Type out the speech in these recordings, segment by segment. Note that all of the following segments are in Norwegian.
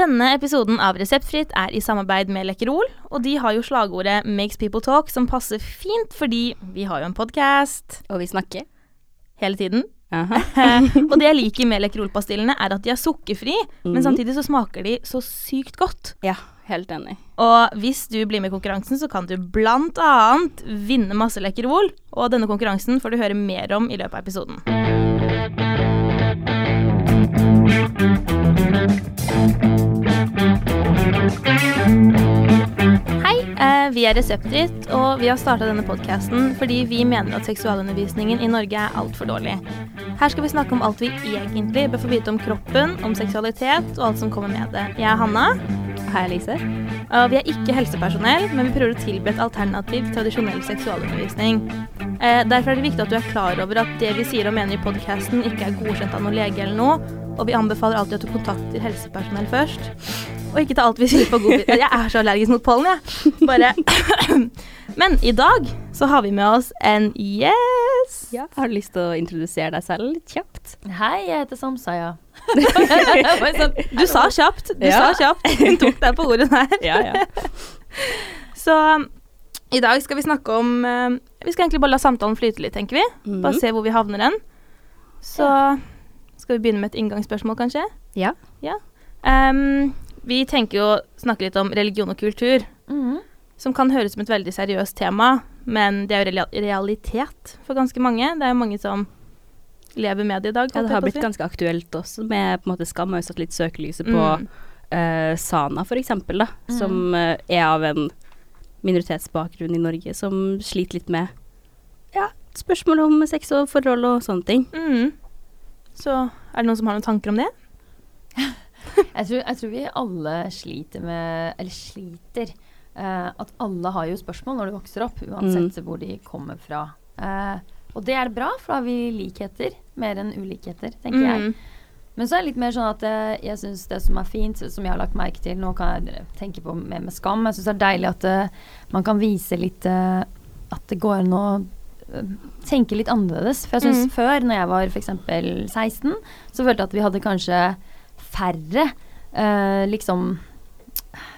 Denne episoden av Reseptfritt er i samarbeid med Lekkerol, og de har jo slagordet 'Makes people talk', som passer fint fordi vi har jo en podkast Og vi snakker. hele tiden. Og det jeg liker med Lekkerol-pastillene, er at de er sukkerfri, men Mhm. samtidig så smaker de så sykt godt. Ja, helt enig. Og hvis du blir med i konkurransen, så kan du blant annet vinne masse Lekkerol, og denne konkurransen får du høre mer om i løpet av episoden. Hei, eh, vi er Reseptfritt, og vi har starta denne podkasten fordi vi mener at seksualundervisningen i Norge er altfor dårlig. Her skal vi snakke om alt vi egentlig bør få vite om kroppen, om seksualitet og alt som kommer med det. Jeg er Hanna. Hei, Lise. og vi er ikke helsepersonell, men vi prøver å tilby et alternativ til tradisjonell seksualundervisning. Eh, derfor er det viktig at du er klar over at det vi sier og mener i podkasten, ikke er godkjent av noen lege eller noe, og vi anbefaler alltid at du kontakter helsepersonell først. Og ikke ta alt vi sier på godbit. Jeg er så allergisk mot pollen, jeg. Bare Men i dag så har vi med oss en yes. Ja, har du lyst til å introdusere deg selv litt kjapt? Hei, jeg heter Samsaya. Du sa kjapt. Du Ja. sa kjapt. Hun tok deg på ordet der. Ja, ja. Så i dag skal vi snakke om eh, Vi skal egentlig bare la samtalen flyte litt, tenker vi. Mhm. Bare se hvor vi havner hen. Så skal vi begynne med et inngangsspørsmål, kanskje? Ja. Ehm, vi tenker jo å snakke litt om religion og kultur, mm. som kan høres som et veldig seriøst tema, men det er jo realitet for ganske mange. Det er jo mange som lever med det i dag. ja, det har blitt ganske aktuelt også, med på en måte Skam har jo satt litt søkelyset på Mm. uh, Sana, for eksempel, da, mm. som uh, er av en minoritetsbakgrunn i Norge, som sliter litt med ja, spørsmål om sex og forhold og sånne ting. Mm. Så er det noen som har noen tanker om det? Jeg, tror, jeg tror vi alle sliter med Eller sliter. eh, at alle har jo spørsmål når du vokser opp, uansett hvor de kommer fra. Eh, og det er bra, for da har vi likheter mer enn ulikheter, tenker jeg. Mm. Men så er det litt mer sånn at jeg, jeg syns det som er fint, som jeg har lagt merke til Nå kan jeg tenke på mer med skam. Jeg syns det er deilig at uh, man kan vise litt uh, at det går an å eh, tenke litt annerledes. For jeg syns Mm. før, når jeg var f.eks. 16, så følte jeg at vi hadde kanskje færre uh, liksom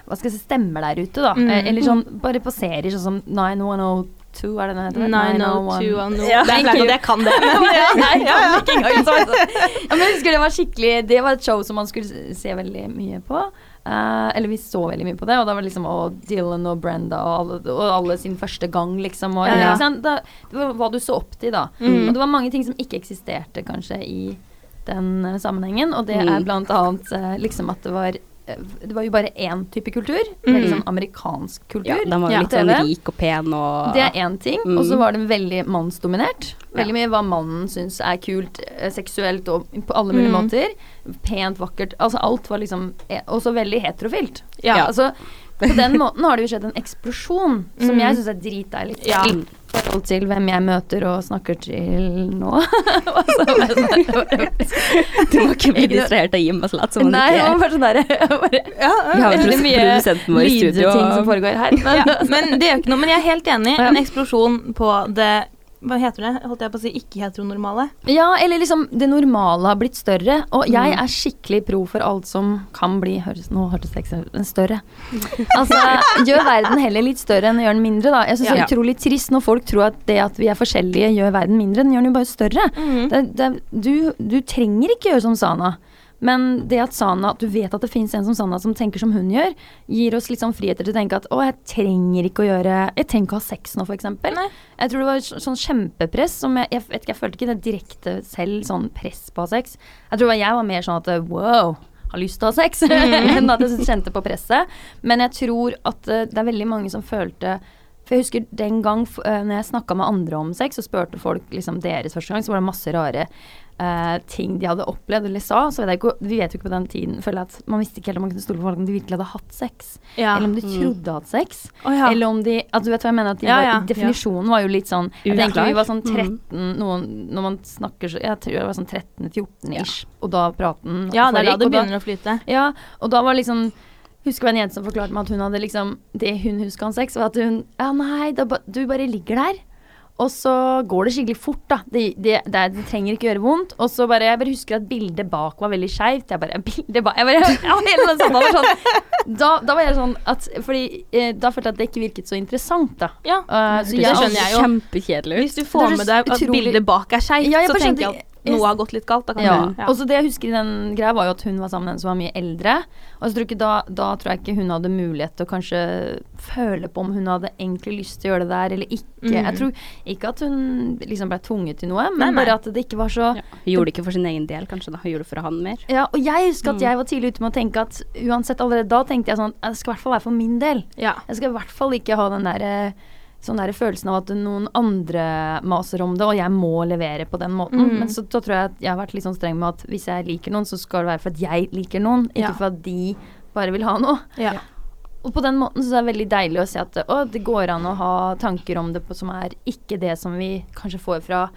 hva skal jeg si, stemmer der ute, da. Mm. Eh, eller sånn bare på serier sånn som 9102, er det den heter? 9021. Ja. Det er klart at jeg kan det, men ja. Nei, jeg kan ikke engang ja, men jeg husker det var skikkelig Det var et show som man skulle se veldig mye på. Eh, eller vi så veldig mye på det, og da var det liksom og Dylan og Brenda og alle, og alle sin første gang, liksom. Og, Ja, sant? Da, det var hva du så opp til, da. Mm. Og det var mange ting som ikke eksisterte kanskje i den uh, sammenhengen, og det Mm. er blant annet uh, liksom at det var det var jo bare én type kultur, Mm. veldig sånn amerikansk kultur. Ja, Den var Ja. litt sånn rik og pen og Det er én ting. Mm. Og så var den veldig mannsdominert. Veldig Ja. mye hva mannen syns er kult eh, seksuelt og på alle mulige Mm. måter. Pent, vakkert. Altså alt var liksom eh, også veldig heterofilt. Ja. Altså, på den måten har det jo skjedd en eksplosjon som Mm. jeg syns er dritdeilig. Ja. Forhold til hvem jeg møter og snakker til nå. Altså, Du må ikke bli distrahert av Jim og late som han Nei, ikke var er. bare sånn derre Ja, Vi har jo veldig mye produsenten vår i studio. lydting som foregår her. Men, ja, men det gjør ikke noe. Men jeg er helt enig. En eksplosjon på det Hva heter det? Holdt jeg på å si ikke-heteronormale? Ja, eller liksom det normale har blitt større. Og jeg Mm. er skikkelig pro for alt som kan bli høres, Nå hørtes det ikke større. Altså, gjør verden heller litt større enn gjør den mindre, da. Jeg syns det er utrolig trist når folk tror at det at vi er forskjellige, gjør verden mindre. Den gjør den jo bare større. Mm. Det, det, du, du trenger ikke gjøre som Sana. Men det at Sana, at du vet at det fins en som Sana som tenker som hun gjør, gir oss litt sånn friheter til å tenke at å, jeg trenger ikke å gjøre Jeg trenger ikke å ha sex nå, eksempel. Jeg tror det var sånn kjempepress som jeg, jeg vet ikke, jeg følte ikke det direkte selv, sånn press på å ha sex. Jeg tror jeg var mer sånn at wow, har lyst til å ha sex, enn at jeg kjente på presset. Men jeg tror at eh, det er veldig mange som følte For jeg husker den gang eh, når jeg snakka med andre om sex, og spurte folk liksom deres første gang, så var det masse rare uh, ting de hadde opplevd eller sa. Så vet jeg ikke, vi vet jo ikke på den tiden, føler jeg at man visste ikke helt om man kunne stole på folk om de virkelig hadde hatt sex. Ja. Eller om de Mm. trodde de hadde sex. Oh, ja. Eller om de altså, Du vet hva jeg mener? At de Ja, var, definisjonen var jo litt sånn Jeg tenker vi var sånn Mm. 13 noen, Når man snakker så Jeg tror det var sånn 13-14 ish, og da praten ja, det er da det begynner å flyte. Ja, og da var liksom Husker det en jente som forklarte meg at hun hadde liksom Det hun huska om sex, var at hun Ja, nei, da, du bare ligger der. Og så går det skikkelig fort, da. Det, det, det, det trenger ikke gjøre vondt. Og så bare Jeg bare husker at bildet bak var veldig skeivt. Jeg bare Bildet bak Jeg bare ja, hele den samtalen var sånn da, da var jeg sånn at Fordi eh, da følte jeg at det ikke virket så interessant, da. Ja. Uh, så Det skjønner jeg jo. Kjempekjedelig. Hvis du får med deg at bildet bak er skeivt, Ja, så tenker jeg at noe har gått litt galt. Da kan Ja. du, Og så det jeg husker i den greia, var jo at hun var sammen med en som var mye eldre. Og så tror ikke da, da tror jeg ikke hun hadde mulighet til å kanskje føle på om hun hadde egentlig lyst til å gjøre det der eller ikke. Mm. Jeg tror ikke at hun liksom ble tvunget til noe, men Nei, nei. bare at det ikke var så Ja. Hun gjorde det ikke for sin egen del, kanskje. da Hun gjorde det for han mer. Ja, og jeg husker at Mm. jeg var tidlig ute med å tenke at uansett allerede da tenkte jeg sånn Det skal i hvert fall være for min del. ja. Jeg skal i hvert fall ikke ha den derre Sånn der følelsen av at noen andre maser om det, og jeg må levere på den måten. Mm. Men så da tror jeg at jeg har vært litt sånn streng med at hvis jeg liker noen, så skal det være for at jeg liker noen, ikke Ja. for at de bare vil ha noe. ja. Og på den måten så er det veldig deilig å se at det, å, det går an å ha tanker om det på, som er ikke det som vi kanskje får fra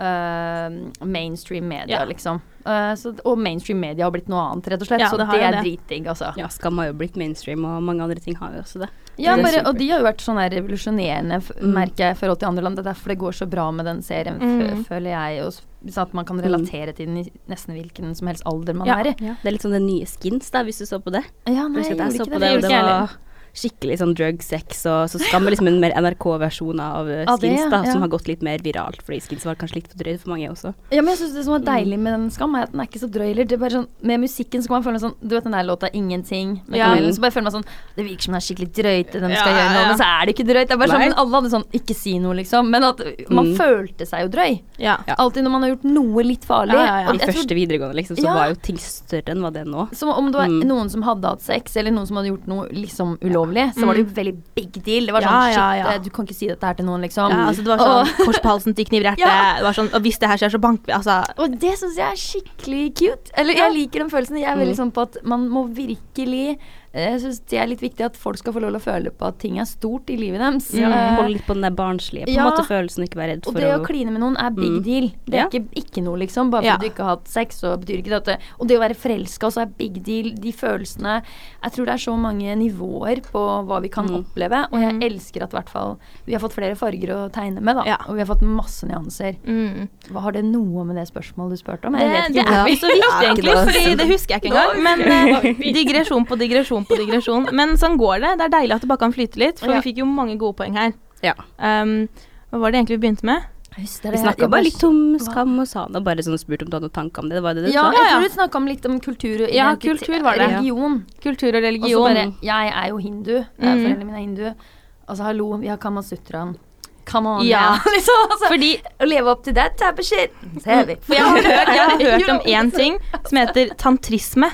Uh, mainstream media, Ja. liksom. Uh, så, og mainstream media har blitt noe annet, rett og slett. Ja, så det det, er det. dritdigg, altså. Ja, Skam har jo blitt mainstream, og mange andre ting har jo også det. Ja, bare, og de har jo vært sånn her revolusjonerende, Mm. merker jeg, i forhold til andre land. Det er derfor det går så bra med den serien, Mm. føler jeg. Og sånn at man kan relatere til den i nesten hvilken som helst alder man Ja. er i. Det er litt sånn det nye skins, da, hvis du så på det. Ja, nei, jeg gjorde så ikke på det. det, det jeg var skikkelig sånn drug sex, og så skal vi liksom en mer NRK-versjon av eh, Av det, skins, da, ja. som har gått litt mer viralt, fordi skins var kanskje litt for drøyt for mange også. Ja, men jeg synes det som er deilig Mm. med den Skam, er at den er ikke så drøy heller. Det er bare sånn, med musikken så kan man føle sånn Du vet den der låta 'Ingenting'? Ja. Kamelen, så bare føler man sånn Det virker som den er skikkelig drøyt, den skal Ja, gjøre noe, men så er det ikke drøyt. Det er bare sånn, alle hadde sånn Ikke si noe, liksom. Men at man Mm. følte seg jo drøy. Ja. Ja. Alltid når man har gjort noe litt farlig. Ja, ja, ja. I tror- første videregående, liksom, så Ja. var jo ting større enn hva det er nå. Som om det var Mm. noen som hadde hatt sex, eller noen som hadde gjort noe liksom ulovlig, så var det jo veldig big deal. Det var sånn Ja, shit, ja, ja. eh, du kan ikke si dette her til noen, liksom. Ja, altså det var sånn Og- kors på halsen til kniver i hjertet. Sånn, og hvis det her skjer, så banker vi. Altså, Og det syns jeg er skikkelig cute. Eller jeg liker den følelsen. Jeg er veldig Mm. sånn på at man må virkelig Jeg syns det er litt viktig at folk skal få lov til å føle på at ting er stort i livet deres. Ja, Eh, Holde litt på den der barnslige på en måte følelsen, ikke være redd for og det å å kline med noen er big Mm. deal. Det er Ja. ikke, ikke noe, liksom. Bare fordi Ja. du ikke har hatt sex, så betyr ikke det at det Og det å være forelska også er big deal. De følelsene Jeg tror det er så mange nivåer på hva vi kan Mm. oppleve, og jeg Mm. elsker at i hvert fall vi har fått flere farger å tegne med, da. Ja. Og vi har fått masse nyanser. mm. Hva Har det noe med det spørsmålet du spurte om? det, Jeg vet det er ikke så viktig, egentlig, for det husker jeg ikke engang. Men eh, digresjon på digresjon på digresjon. Men sånn går det. Det er deilig at det bare kan flyte litt, for Ja. vi fikk jo mange gode poeng her. Ja. Um, hva var det egentlig vi begynte med? Vi det. snakka bare litt om skam og sa Og bare sånn spurt om du hadde noen tanker om det. Det var det du Ja, sa? jeg tror du snakka om litt om kultur og Ja, kultur var det. Religion. Kultur og Og så religion. bare Jeg er jo hindu. eh, Mm. Foreldrene mine er hindu. Altså, hallo, vi har Kamasutraen. Come on, Ja. ja. liksom, altså, Fordi Å leve opp til that type of shit. Ser vi. For jeg har hørt, jeg har hørt om én ting som heter tantrisme.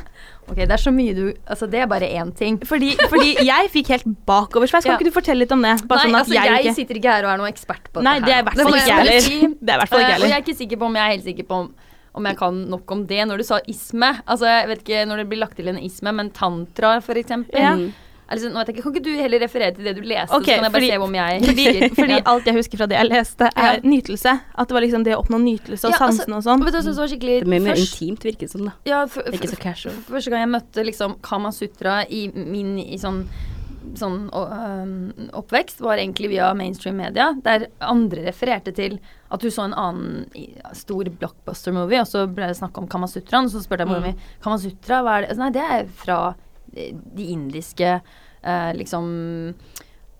Ok, det er så mye du Altså, det er bare én ting. Fordi, fordi jeg fikk helt bakoversveis. Kan Ja. ikke du fortelle litt om det? Bare Nei, sånn at altså, jeg, ikke sitter ikke her og er noen ekspert på Nei, det er her i hvert fall ikke jeg jeg heller. Det er i hvert fall ikke Eh, jeg Og jeg heller. er ikke sikker på om jeg er helt sikker på om om jeg kan nok om det når du sa isme. Altså, jeg vet ikke når det blir lagt til en isme, men tantra, for eksempel. Ja. Mm. Liksom, nå vet jeg ikke, Kan ikke du heller referere til det du leste, Okay, så kan jeg bare fordi- se om jeg Fordi, fordi alt jeg husker fra det jeg leste, er Ja. nytelse. At det var liksom det å oppnå nytelse og Ja, altså, sansene og sånn. Synes var skikkelig Det er mye mer først- intimt, virker det som. da. Ja, for, Det ikke så casual. første gang jeg møtte liksom Kamasutra i min i sånn sånn å, øhm, oppvekst var egentlig via mainstream media, der andre refererte til at du så en annen stor blockbuster-movie, og så ble det snakk om Kamasutraen, og så spurte jeg mora Mm. mi Kamasutra, hva er det? Altså, Nei, det er fra eh, de indiske eh, liksom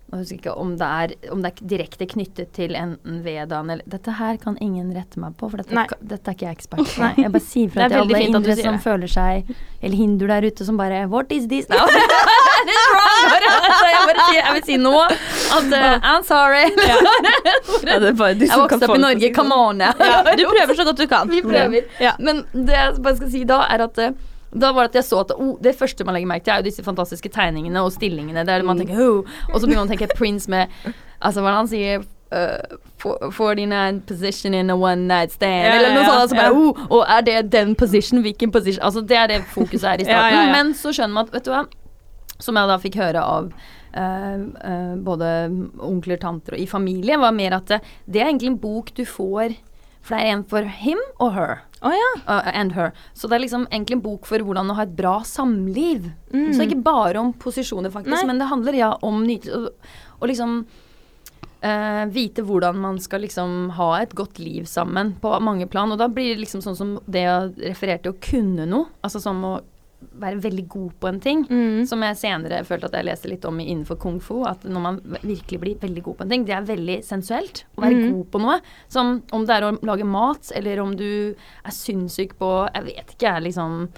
jeg husker ikke om det, er, om det er direkte knyttet til enten vedaen eller Dette her kan ingen rette meg på, for dette, ka- dette er ikke jeg ekspert på. Jeg bare sier Det fra til alle sier som føler seg Eller hinduer der ute som bare What is this! Så jeg bare Jeg vil si nå at uh, I'm sorry. Ja, du Jeg vokste opp i Norge, come on! Ja. Ja, du prøver så godt du kan. Vi prøver. Ja. Men det jeg bare skal si da, er at eh, da var det at jeg så at oh, Det første man legger merke til, er jo disse fantastiske tegningene og stillingene. Der man tenker oh, Og så begynner man å tenke Prince med Altså hva han sier uh, 49 position in a one night stand. Ja, eller noe sånt. Altså bare, oh, og er det den position? Hvilken position? Altså Det er det fokuset er i starten. Ja, ja. Men så skjønner man at Vet du hva? Som jeg da fikk høre av Uh, uh, både onkler, tanter og i familie, var mer at det, det er egentlig en bok du får For det er en for him og her. Oh, ja. Uh, and her. Så det er liksom egentlig en bok for hvordan å ha et bra samliv. Mm. Så ikke bare om posisjoner, faktisk, Nei. men det handler ja om nytelse. Og, og liksom uh, vite hvordan man skal liksom ha et godt liv sammen på mange plan. Og da blir det liksom sånn som det jeg refererte til å kunne noe, altså som å være veldig god på en ting. Mm. Som jeg senere følte at jeg leste litt om innenfor kung fu. At når man virkelig blir veldig god på en ting, det er veldig sensuelt å være mm. god på noe. Som om det er å lage mat, eller om du er sinnssyk på Jeg vet ikke, jeg liksom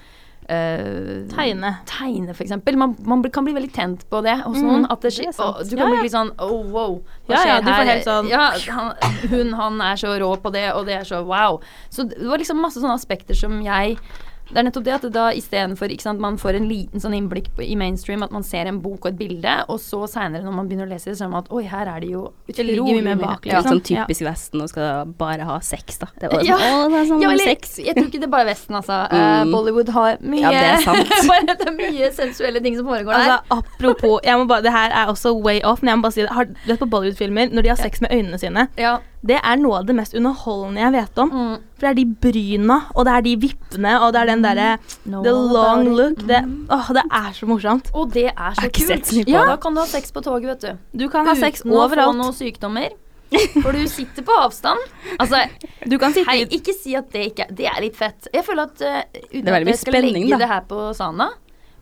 Uh, Tegne. Tegne, eksempel. Man, man kan bli veldig tent på det hos Mhm, noen. At det, det er sant. å, du kan ja. bli litt sånn oh, wow. Hva Ja, ja, skjer her? helt sånn- Ja, han, hun, han er så rå på det, og det er så wow. Så det var liksom masse sånne aspekter som jeg det er nettopp det at det da istedenfor man får en liten sånn innblikk på, i mainstream, at man ser en bok og et bilde, og så seinere når man begynner å lese det, så ser man at oi, her er det jo utrolig mye mer bak, liksom. litt sånn typisk Vesten og skal bare ha sex, da. Det var Ja. sånn, å, det er sånn Ja, eller, sex. jeg tror ikke det er bare Vesten, altså. Mm. Uh, Bollywood har mye Ja, det er sant. bare det er mye sensuelle ting som foregår der. Altså, apropos jeg må bare, Det her er også way off, men jeg må bare si det. Har du vet på Bollywood-filmer når de har sex med øynene sine? ja. Det er noe av det mest underholdende jeg vet om. Mm. For det er de bryna, og det er de vippene, og det er den derre Know The long look. Det, åh, det er så morsomt. Og det er så kult. Ja, da kan du ha sex på toget, vet du. Du kan ha sex Uten å få overalt. noen sykdommer. For du sitter på avstand. Altså, Du kan sitte hei, ikke si at det ikke er Det er litt fett. Jeg føler at uh, uten Det er veldig at mye jeg skal spenning, legge da. det her på Sana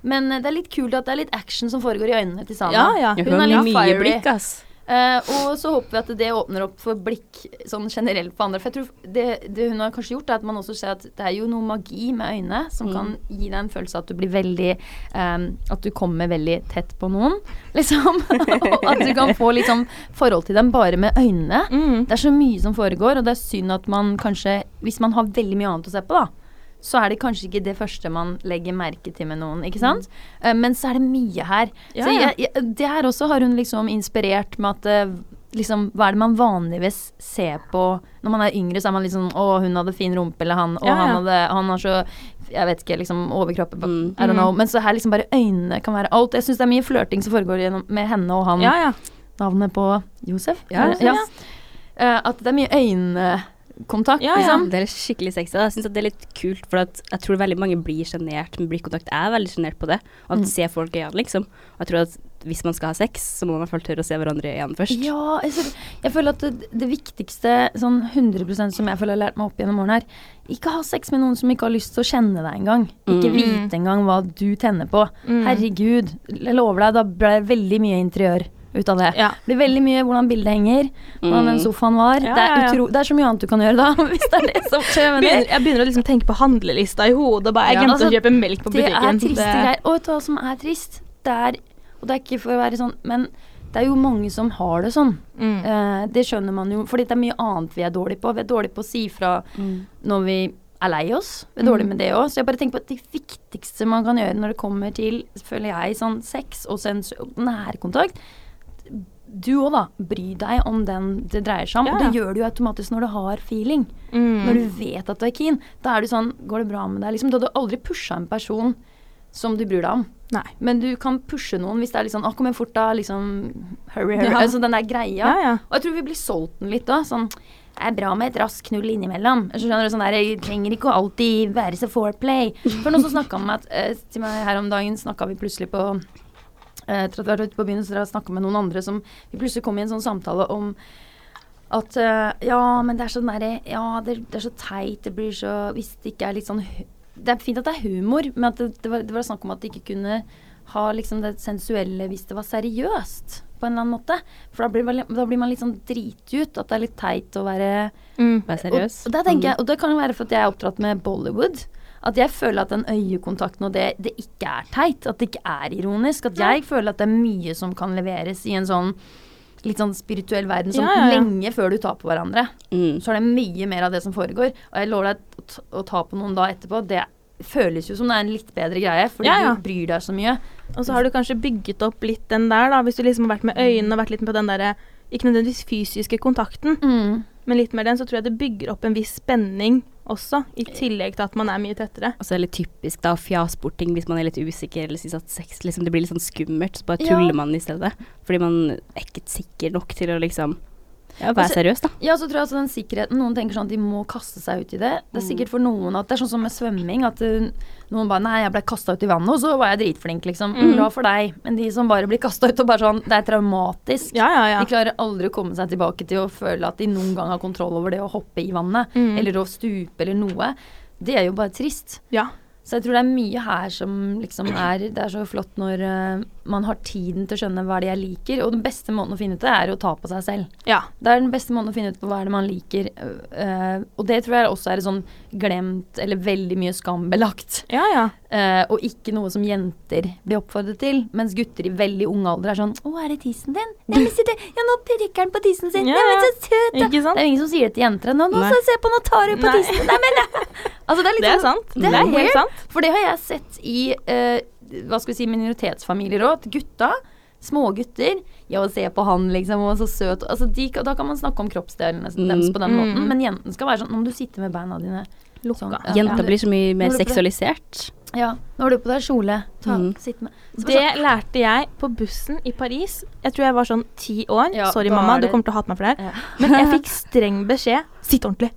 Men eh, det er litt kult at det er litt action som foregår i øynene til Sana. Ja, ja. Hun, Hun er har litt mye fiery. blikk, ass. Eh, og så håper vi at det åpner opp for blikk sånn generelt på andre. For jeg tror det, det hun har kanskje gjort, er at man også ser at det er jo noe magi med øynene som Mm. kan gi deg en følelse av at du blir veldig um, At du kommer veldig tett på noen, liksom. og at du kan få litt sånn forhold til dem bare med øynene. mm. Det er så mye som foregår, og det er synd at man kanskje Hvis man har veldig mye annet å se på, da. Så er det kanskje ikke det første man legger merke til med noen, ikke sant? Eh, men så er det mye her. Ja, ja. jeg, jeg, det her også har hun liksom inspirert med at eh, liksom, Hva er det man vanligvis ser på Når man er yngre, så er man liksom Å, hun hadde fin rumpe, eller han. Å, Ja, han hadde Han har så Jeg vet ikke, liksom overkroppen Mm. I don't know. Mm. Men så her liksom bare øynene kan være alt. Jeg syns det er mye flørting som foregår gjennom, med henne og han. Ja, ja. Navnet på Josef? Ja, ja. Eh, at det er mye øyekontakt, Ja, ja. liksom. Det er skikkelig sexy. Jeg syns det er litt kult, for at jeg tror veldig mange blir sjenert med blikkontakt. Jeg er veldig sjenert på det. Og at Mm. se folk i øynene, liksom. Og jeg tror at hvis man skal ha sex, så må man fall tørre å se hverandre i øynene først. Ja, jeg, jeg føler at det, det viktigste sånn 100% som jeg føler jeg har lært meg opp gjennom årene, er ikke ha sex med noen som ikke har lyst til å kjenne deg engang. Ikke Mm. vite engang hva du tenner på. Mm. Herregud, jeg lover deg, da ble det veldig mye interiør ut av det. Ja. Det blir veldig mye hvordan bildet henger, hvordan den Mm. sofaen var. Ja, det, er utro, det er så mye annet du kan gjøre da, hvis det er det som skjer med Begynner, jeg begynner å liksom tenke på handlelista i hodet. Bare, jeg glemte altså, å kjøpe melk på Det butikken. er triste Det- greier. Og vet du hva som er trist? Det er, og det er ikke for å være sånn, men det er jo mange som har det sånn. Mm. Eh, det skjønner man jo, fordi det er mye annet vi er dårlige på. Vi er dårlige på å si fra Mm. når vi er lei oss. Vi er dårlige Mm. med det òg. Så jeg bare tenker på at det viktigste man kan gjøre når det kommer til, føler jeg, sånn sex og nærkontakt Du òg, da. Bry deg om den det dreier seg om. Ja, Og det gjør du jo automatisk når du har feeling. Mm. Når du vet at du er keen. Da er du sånn Går det bra med deg? Liksom, du hadde aldri pusha en person som du bryr deg om. Nei. Men du kan pushe noen hvis det er litt sånn Å, kom igjen fort, da. Liksom Hurry, hurry. Ja. Altså den der greia. Ja, ja. Og jeg tror vi blir solgt den litt da. Sånn det er bra med et raskt knull innimellom. Så skjønner du, sånn der, Jeg trenger ikke å alltid være så foreplay. For noen som snakka med eh, meg her om dagen, snakka vi plutselig på Etter at vi har vært ute på byen, så har jeg snakka med noen andre som Vi plutselig kom i en sånn samtale om at eh, Ja, men det er sånn derre Ja, det, det er så teit. Det blir så Hvis det ikke er litt sånn Det er fint at det er humor, men at det, det, var, det var snakk om at det ikke kunne ha liksom det sensuelle hvis det var seriøst, på en eller annen måte. For da blir, da blir man litt sånn dritut. At det er litt teit å være Mm. Være seriøs. og, og, det tenker jeg, og det kan jo være for at jeg er oppdratt med Bollywood. At jeg føler at den øyekontakten og det, det ikke er teit. At det ikke er ironisk. At jeg føler at det er mye som kan leveres i en sånn litt sånn spirituell verden som Ja, ja, ja. lenge før du tar på hverandre. Mm. Så er det mye mer av det som foregår. Og jeg lover deg å, ta på noen da etterpå. Det føles jo som det er en litt bedre greie, fordi du bryr deg så mye. Og så har du kanskje bygget opp litt den der, da, hvis du liksom har vært med øynene og vært litt på den derre ikke nødvendigvis fysiske kontakten, men litt mer den, så tror jeg det bygger opp en viss spenning også, i tillegg til at man er mye tettere. Og så er det litt typisk da å fjase bort ting hvis man er litt usikker eller syns at sex liksom, det blir litt sånn skummelt. Så bare Ja. tuller man i stedet. Fordi man er ikke sikker nok til å liksom Ja, vær seriøs, da. Ja, så tror jeg altså den sikkerheten Noen tenker sånn at de må kaste seg ut i det. Det er Mm. sikkert for noen at det er sånn som med svømming, at uh, noen bare Nei, jeg ble kasta ut i vannet, og så var jeg dritflink, liksom. Mm. Bra for deg. Men de som bare blir kasta ut og bare sånn Det er traumatisk. Ja, ja, ja. De klarer aldri å komme seg tilbake til å føle at de noen gang har kontroll over det å hoppe i vannet, Mm. eller å stupe eller noe. Det er jo bare trist. ja. Så jeg tror det er mye her som liksom er Det er så flott når uh, man har tiden til å skjønne hva det er jeg liker. Og den beste måten å finne ut det, er å ta på seg selv. ja. Det er den beste måten å finne ut på hva er det man liker. Uh, og det tror jeg også er sånn glemt, eller veldig mye skambelagt. Ja, ja. Uh, og ikke noe som jenter blir oppfordret til. Mens gutter i veldig ung alder er sånn 'Å, er det tissen din?' Nei, men se det, ja, nå prikker han på tissen sin. Ja, Ja, men så søt, da. Ikke sant? Det er jo ingen som sier det til jenter. Nå, nå så se på, nå tar du på Nei. tissen. Men Altså, det er litt Det er sånn- sant. Det er helt sant. For det har jeg sett i øh, hva skal vi si, minoritetsfamilier òg. Gutta, små gutter Ja, se på han, liksom, og så søt altså, de, Da kan man snakke om kroppsdelene Mm. deres på den Mm. måten. Men jenten skal være sånn Nå må du sitte med beina dine Lukka. Sånn, ja. Jenta blir så mye mer seksualisert. Ja, nå har du på deg kjole. Ta, Mm. Sitt med Så Det sånn, lærte jeg på bussen i Paris. Jeg tror jeg var sånn ti år. Ja, Sorry, mamma, du kommer til å hate meg for det her. ja. Men jeg fikk streng beskjed sitt ordentlig.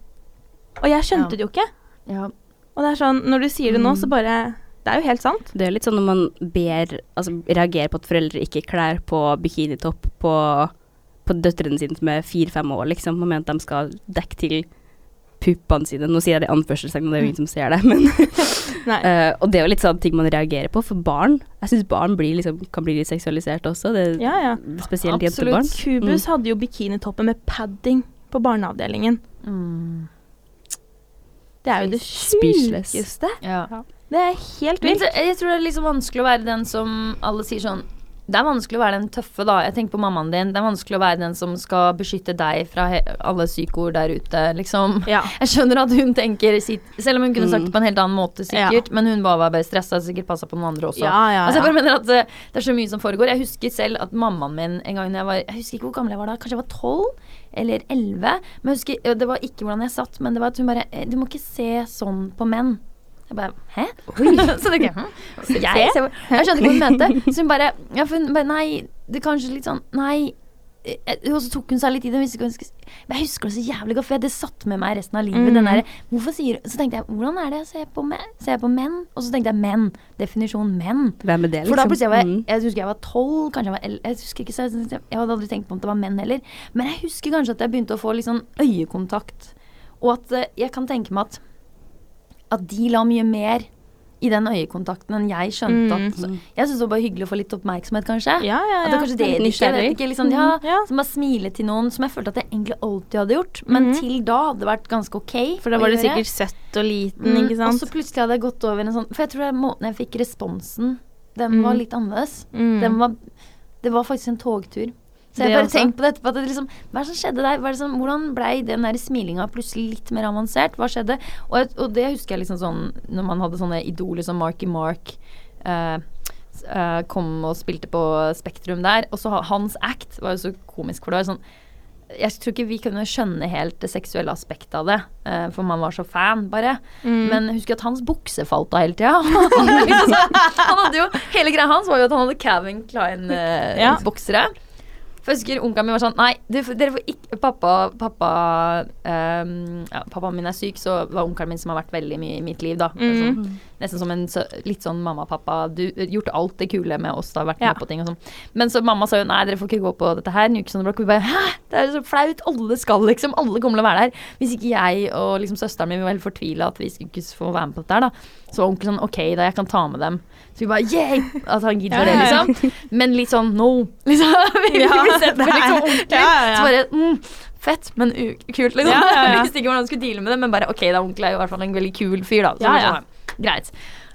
Og jeg skjønte Ja. det jo ikke. Ja. Og det er sånn, når du sier det nå, Mm. så bare Det er jo helt sant. Det er litt sånn når man ber Altså reagerer på at foreldre ikke klær på bikinitopp på, på døtrene sine som er fire-fem år, liksom. Man mener at de skal dekke til puppene sine. Nå sier jeg det i anførselstegn, og det er jo ingen som ser det, men Nei. eh, Og det er jo litt sånn ting man reagerer på, for barn Jeg syns barn blir liksom, kan bli litt seksualisert også. Det, Ja, ja. Spesielt jentebarn. Kubus hadde jo bikinitoppen med padding på barneavdelingen. Mm. Det er jo det sjukeste. ja. Det er helt vilt. jeg tror det er liksom vanskelig å være den som alle sier sånn Det er vanskelig å være den tøffe, da. Jeg tenker på mammaen din. Det er vanskelig å være den som skal beskytte deg fra alle psykoer der ute, liksom. Ja. Jeg skjønner at hun tenker sitt Selv om hun kunne sagt det på en helt annen måte, sikkert. Men hun var bare stressa, sikkert passa på noen andre også. Ja, ja, Altså jeg bare mener at eh, Det er så mye som foregår. Jeg husker selv at mammaen min en gang jeg var Jeg husker ikke hvor gammel jeg var da. Kanskje jeg var tolv eller elleve. Men jeg husker, det var ikke hvordan jeg satt, men det var at hun bare eh, Du må ikke se sånn på menn. Jeg bare Hæ? så jeg hm? Jeg, ser, jeg skjønte ikke hva hun mente. Så hun bare, ja, hun bare Nei, det er kanskje litt sånn Nei. Eh, Og så tok hun seg litt i det. Men jeg husker det så jævlig godt, for jeg, det satt med meg resten av livet. Mm. Den der, hvorfor sier Så tenkte jeg, hvordan er det jeg ser på, menn? ser jeg på menn? Og så tenkte jeg menn. Definisjon menn. Hvem er det, liksom? For da plutselig var jeg, Mm. jeg husker jeg var tolv, kanskje jeg var elleve Jeg husker ikke, så jeg, jeg hadde aldri tenkt på om det var menn heller. Men jeg husker kanskje at jeg begynte å få litt sånn øyekontakt. Og at eh, jeg kan tenke meg at At de la mye mer i den øyekontakten enn jeg skjønte Mm. at så, Jeg syntes det var bare hyggelig å få litt oppmerksomhet, kanskje. Ja, ja, At det er kanskje det de ikke vet ikke, liksom, ja, Mhm, ja. Som bare smile til noen som jeg følte at jeg egentlig alltid hadde gjort. Men mm. til da hadde det vært ganske ok. For da var du sikkert søtt og liten, Mm, ikke sant? Og så plutselig hadde jeg gått over en sånn For jeg tror er måten jeg fikk responsen, den Mm. var litt annerledes. Mm. Den var, det var faktisk en togtur. Så jeg bare tenkt på dette, på at det liksom, hva som skjedde der? Er det som, hvordan blei den smilinga plutselig litt mer avansert? Hva skjedde? Og, og det husker jeg liksom sånn når man hadde sånne idoler som Marky Mark. Uh, eh, kom og spilte på Spektrum der. Og så hans act var jo så komisk, for det var sånn jeg tror ikke vi kunne skjønne helt det seksuelle aspektet av det, eh, for man var så fan, bare. Mm. Men husk at hans bukse falt av hele tida. liksom sånn, han hadde jo, hele greia hans var jo at han hadde Calvin Ja. For jeg husker onkelen min var sånn Nei, du, dere får ikke Pappa, pappa um, ja, Pappaen min er syk, så var onkelen min som har vært veldig mye i mitt liv, da. Mm. Sånn, nesten som en litt sånn mamma-pappa. Du gjort alt det kule med oss, da, vært med Ja. på ting og sånn. Men så mamma sa jo nei, dere får ikke gå på dette her. Nuke sånn Block. Vi bare hæ, det er så flaut. Alle skal liksom. Alle kommer til å være der. Hvis ikke jeg og liksom søsteren min var helt fortvila at vi skulle ikke få være med på dette her, da. Så var onkelen sånn ok, da jeg kan ta med dem. Så vi bare yeah! At han gidder det, liksom. Men litt sånn no. Liksom. vi Ja, blir sett på det liksom ordentlig. Ja, ja. Så bare mm, fett, men kult, liksom. Ja, ja, ja. Jeg visste ikke hvordan jeg skulle deale med det, men bare ok, da onkel er jo i hvert fall en veldig kul fyr, da. Så Ja, ja. Greit.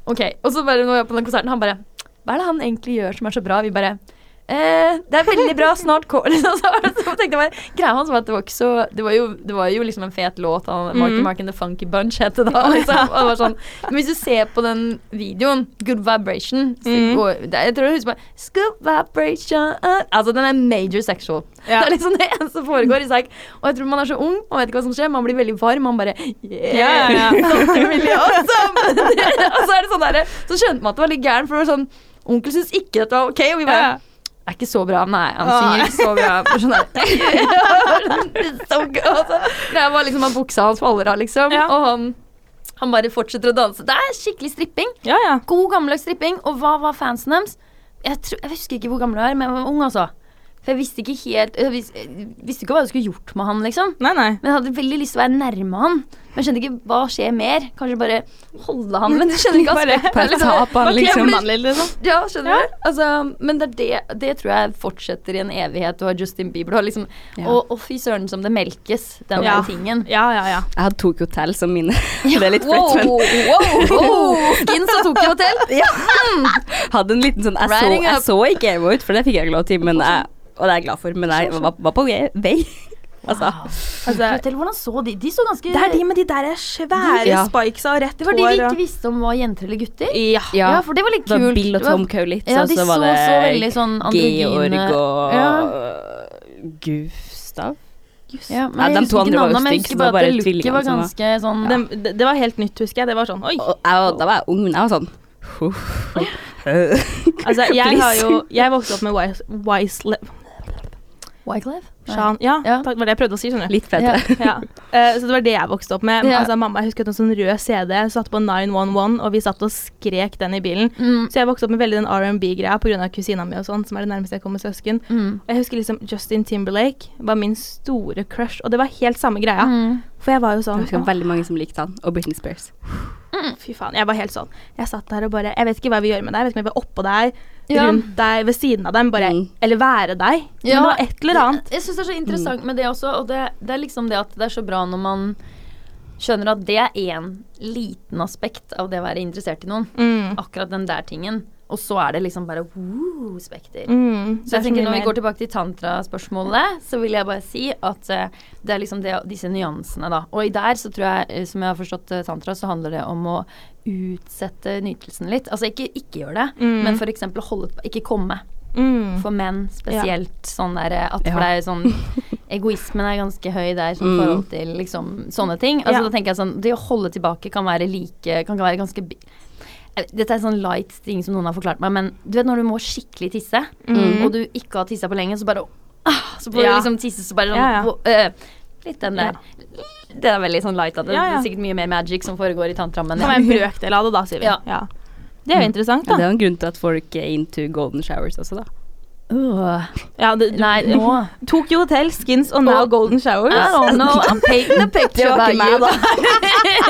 Ok, Og så bare når vi er på den konserten, han bare Hva er det han egentlig gjør som er så bra? Vi bare Eh, det er veldig bra, snart liksom, så, så tenkte jeg bare Greia hans var at det var ikke så Det var jo, det var jo liksom en fet låt. Han, Marky Mhm. Mark and The Funky Bunch het det da. Liksom. Det var sånn. Men hvis du ser på den videoen, Good Vibration så Mhm. går, det, Jeg tror jeg husker bare Good Vibration Altså, den er major sexual. Ja. Det er liksom det eneste som foregår i Psych. Og jeg tror man er så ung, man vet ikke hva som skjer, man blir veldig varm. Man bare Yeah! yeah, really awesome! og så er det sånn derre Så skjønte man at det var litt gæren, for det var sånn Onkel syns ikke dette var ok, og vi bare Ja. Er ikke så bra. Nei, han sier synger ikke så bra. Sånn der. Det gøy, altså. Var liksom at buksa hans faller av, liksom. Ja. Og han, han bare fortsetter å danse. Det er skikkelig stripping. Ja, ja. God gammeldags stripping. Og hva var fansen deres? Jeg, tror, jeg husker ikke hvor gammel de var, men jeg var ung, altså. For jeg visste ikke helt Jeg vis- jeg visste ikke hva jeg skulle gjort med han, liksom. Nei, nei. Men jeg hadde veldig lyst til å være nærme han. Men jeg skjønte ikke hva skjer mer. Kanskje bare holde han, men du skjønner ikke Bare- aspektet. bare liksom. ta på han, liksom. liksom. Ja, skjønner Ja. du? Altså, men det, det, det tror jeg fortsetter i en evighet. Du har Justin Bieber, og liksom Ja. Og, og fy søren som det melkes, den Ja. tingen. Ja, ja, ja. Jeg hadde Tokyo Hotel som minne. det er litt Wow, flaut, men wow, wow. Skins og Tokyo Hotel. hadde en liten sånn Jeg så, jeg så ikke Evo ut, for det fikk jeg ikke lov til, men jeg, og det er jeg glad for, men jeg var, var på vei. Altså, Altså, Tokyo Hotel, hvordan så de? De så ganske det er de med de der svære Ja. spikesa og rett Det var de vi ikke visste om var jenter eller gutter. Ja. Ja, for det var litt kult. det var. Bill og Tom Cowlitz, Ja, og de så var det så veldig sånn Georg og Ja. Gustav. Ja, men Ja, de to andre var jo stygge, så det var bare tvillinger. var ganske sånn Det, det, det var helt nytt, husker jeg. Det var sånn Oi. Og jeg, da var jeg ung, men jeg var sånn Altså, jeg har jo Jeg vokste opp med Wise, Wise Wyclef? Sean. Ja, Ja. takk, var det jeg prøvde å si, skjønner du. Litt bedre. Ja. Eh, så det var det jeg vokste opp med. Ja. Altså, mamma jeg husker en sånn rød CD satt på 911, og vi satt og skrek den i bilen. Mm. Så jeg vokste opp med veldig den R&B-greia pga. kusina mi og sånn, som er det nærmeste jeg kommer søsken. Mm. Og jeg husker liksom Justin Timberlake var min store crush, og det var helt samme greia. Mm. For jeg var jo sånn Jeg husker veldig mange som likte han, og Britney Spears. Fy faen. Jeg var helt sånn. Jeg satt der og bare Jeg vet ikke hva vi gjør med deg. Jeg vet ikke om jeg vil oppå deg, Ja. rundt deg, ved siden av dem, bare Mm. Eller være deg. Men det var et eller annet. Jeg syns det er så interessant med det også, og det, det er liksom det at det er så bra når man skjønner at det er én liten aspekt av det å være interessert i noen. Mm. Akkurat den der tingen. Og så er det liksom bare woo, spekter. Mm. Så jeg tenker Når vi går tilbake til tantraspørsmålet, så vil jeg bare si at uh, det er liksom det, disse nyansene, da. Og i der så tror jeg, eh, som jeg har forstått uh, tantra, så handler det om å utsette nytelsen litt. Altså ikke ikke gjøre det, Mm. men f.eks. holde Ikke komme. mm. For menn spesielt. Sånn der, at Ja. er sånn Egoismen er ganske høy der sånn Mm. forhold til liksom sånne ting. Altså Ja. da tenker jeg sånn Det å holde tilbake kan være like Kan være ganske Dette er sånn light ting som noen har forklart meg, men du vet når du må skikkelig tisse, Mm. og du ikke har tissa på lenge, så bare ah, Så får Ja. du liksom tisse, så bare sånn Ja, ja. hvor- øh, Litt den der. Det er veldig sånn light. Det, Ja, ja. er sikkert mye mer magic som foregår i tantra, men Det en brøkdel av det, da, sier vi. Ja. Ja. Det er jo interessant, Ja, det er en grunn til at folk er into golden showers også, da. Ja, det, Nei, nå Tokyo Hotel, Skins og now Golden Showers. I don't know. I'm painting a picture you. da.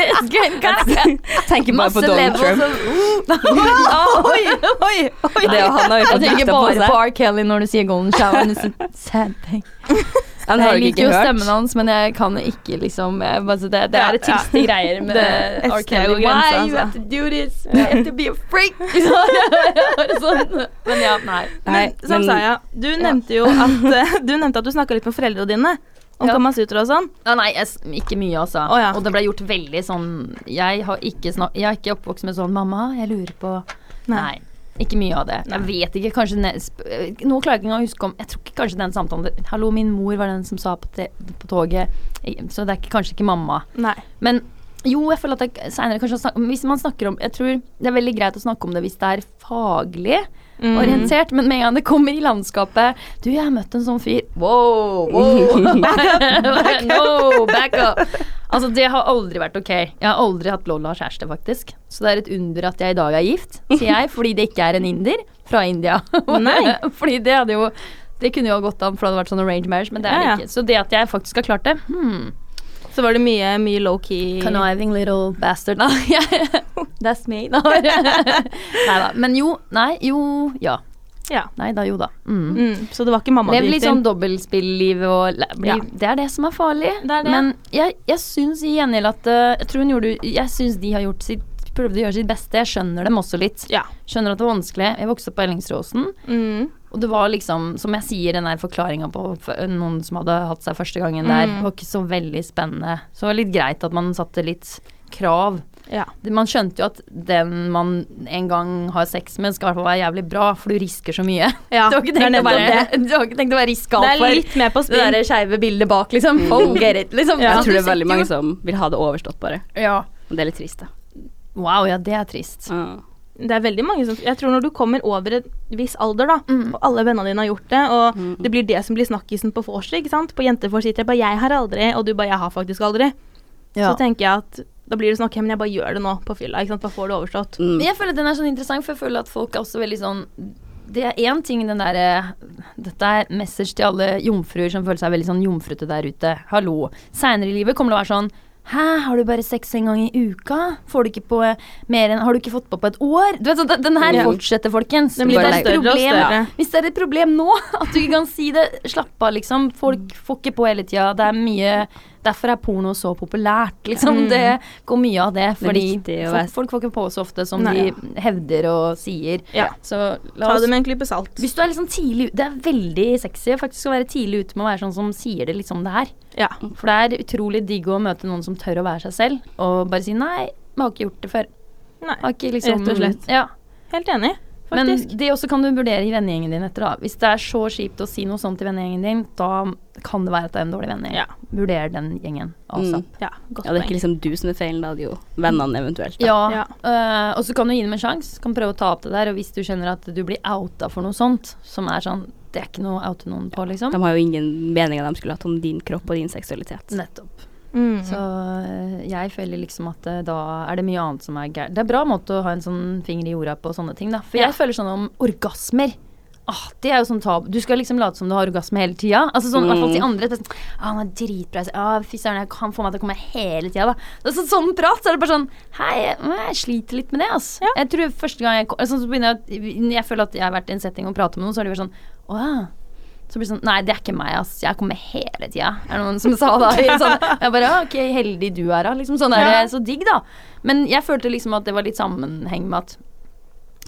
It's Tenker bare på Donald Trump. of oi, oi, oi. Det, han har jo Jeg tenker bare på R. Kelly når du sier golden shower. sad thing. Han har Jeg liker jo stemmen hans, men jeg kan ikke liksom jeg, bare, det, det Ja, er ja. triste greier med Det- R. Kelly. går grensa, Why you altså. have to do this? You have to be a freak. Sånn. Men ja, nei. Nei, Men som men- sa jeg, du nevnte jo at eh, Du nevnte at du snakka litt med foreldrene dine om Ja. Kamasutra og sånn. Ja, nei, jeg, ikke mye, altså. Oh, ja. Og det ble gjort veldig sånn Jeg har ikke, snak, jeg er ikke oppvokst med sånn 'Mamma, jeg lurer på' Nei. Ikke mye av det. Jeg vet ikke. Kanskje Nå klarer jeg ikke engang å huske om Jeg tror ikke kanskje den samtalen Hallo, min mor var den som sa på, på toget Så det er kanskje ikke mamma. Nei. Men jo, jeg føler at jeg senere kanskje snak, Hvis man snakker om Jeg tror det er veldig greit å snakke om det hvis det er faglig Mm. orientert, men med en gang det kommer i landskapet Du, jeg har møtt en sånn fyr. Wow, wow. no, back up. Altså, det har aldri vært ok. Jeg har aldri hatt Lola kjæreste, faktisk. Så det er et under at jeg i dag er gift, sier jeg, fordi det ikke er en inder fra India. Nei. fordi det hadde jo Det kunne jo ha gått an, for det hadde vært sånn arranged marriage, men det er det Ja, ja. ikke. Så det at jeg faktisk har klart det hmm. Så var det mye, mye low-key Conniving little bastard. Nei, that's me. Nei da. Men jo, nei, jo, ja. Ja. Nei da, jo da. Mm. Mm. Så det var ikke mamma Lev litt sånn til? dobbeltspilliv og bli, Ja. Det er det som er farlig. Det er det. Men jeg, jeg syns i gjengjeld at eh, Jeg tror hun gjorde Jeg syns de har gjort sitt prøvde å gjøre sitt beste. Jeg skjønner dem også litt. Ja. Skjønner at det var vanskelig. Jeg vokste opp på Ellingsråsen, Mm. og det var liksom, som jeg sier, den der forklaringa på noen som hadde hatt seg første gangen der, Mm. var ikke så veldig spennende. Så det var litt greit at man satte litt krav. Ja. Man skjønte jo at den man en gang har sex med, skal i hvert fall være jævlig bra, for du risker så mye. ja. Du har ikke det tenkt, å være, det. du har ikke tenkt å være Det riskalt er for litt mer på det spill. der skeive bildet bak, liksom. Oh, get it, liksom. Jeg Altså, tror det er veldig mange som vil ha det overstått, bare. Ja. Og det er litt trist, da. Wow, ja, det er trist. Ja. det er veldig mange som Jeg tror når du kommer over en viss alder, da, Mm. og alle vennene dine har gjort det, og Mm. det blir det som blir snakkisen på vorset, ikke sant. På jentefors sitter jeg bare 'jeg har aldri', og du bare 'jeg har faktisk aldri'. Ja. Så tenker jeg at da blir det sånn 'ok, men jeg bare gjør det nå på fylla', ikke sant. Bare får det overstått. Mm. Men jeg føler den er sånn interessant, for jeg føler at folk er også veldig sånn Det er én ting den derre Dette er message til alle jomfruer som føler seg veldig sånn jomfrute der ute. Hallo. Seinere i livet kommer det å være sånn Hæ, har du bare sex en gang i uka? Får du ikke på eh, mer enn Har du ikke fått på på et år? Du vet, sånn, den- her fortsetter, folkens. Det blir bare det et større og problem- større. Hvis det er et problem nå, at du ikke kan si det, slapp av, liksom. Folk får ikke på hele tida. Det er mye Derfor er porno så populært, liksom. Mm. Det går mye av det. Fordi det folk, folk får ikke på så ofte som Nei. de hevder og sier. Ja. Så la Ta det med en klype salt. Hvis du er liksom tidlig Det er veldig sexy faktisk å være tidlig ute med å være sånn som sier det litt som det er. Ja. For det er utrolig digg å møte noen som tør å være seg selv, og bare si nei, vi har ikke gjort det før. Nei. Liksom Rett og slett. Ja. Helt enig, Men det også kan du vurdere i vennegjengen din etter, da. Hvis det er så kjipt å si noe sånt til vennegjengen din, da kan det være at det er en dårlig vennegjeng. Ja. Vurder den gjengen. Altså. Mm. ja, godt Ja, det er ikke liksom du som er feilen, da er det jo vennene eventuelt. Da. Ja, Ja. Uh, og så kan du gi dem en sjanse. Kan prøve å ta opp det der. Og hvis du kjenner at du blir outa for noe sånt, som er sånn Det er ikke noe å oute noen på, liksom. De har jo ingen meninger de skulle hatt om din kropp og din seksualitet. Nettopp. Mm. Så øh, jeg føler liksom at øh, da er det mye annet som er gærent. Det er en bra måte å ha en sånn finger i jorda på sånne ting, da. For Ja. jeg føler sånn om orgasmer. Ah, det er jo sånn tab. Du skal liksom late som du har orgasme hele tida. Altså sånn, i hvert fall til Mm. andre. Det er sånn, ah, han er dritbra. Ah, Fy søren, jeg kan få meg til å komme hele tida, er sånn, prat. Så er det bare sånn Hei, jeg, jeg sliter litt med det, ass. Ja. Jeg tror første gang jeg altså, så begynner jeg, jeg føler at jeg har vært i en setting og pratet med noen, så har de vært sånn Å ja. Så blir det sånn Nei, det er ikke meg, ass. Jeg kommer hele tida. Er det noen som sa da? Sånn, jeg bare «Ah, Ok, heldig du er, da. Liksom sånn er det. Så digg, da. Men jeg følte liksom at det var litt sammenheng med at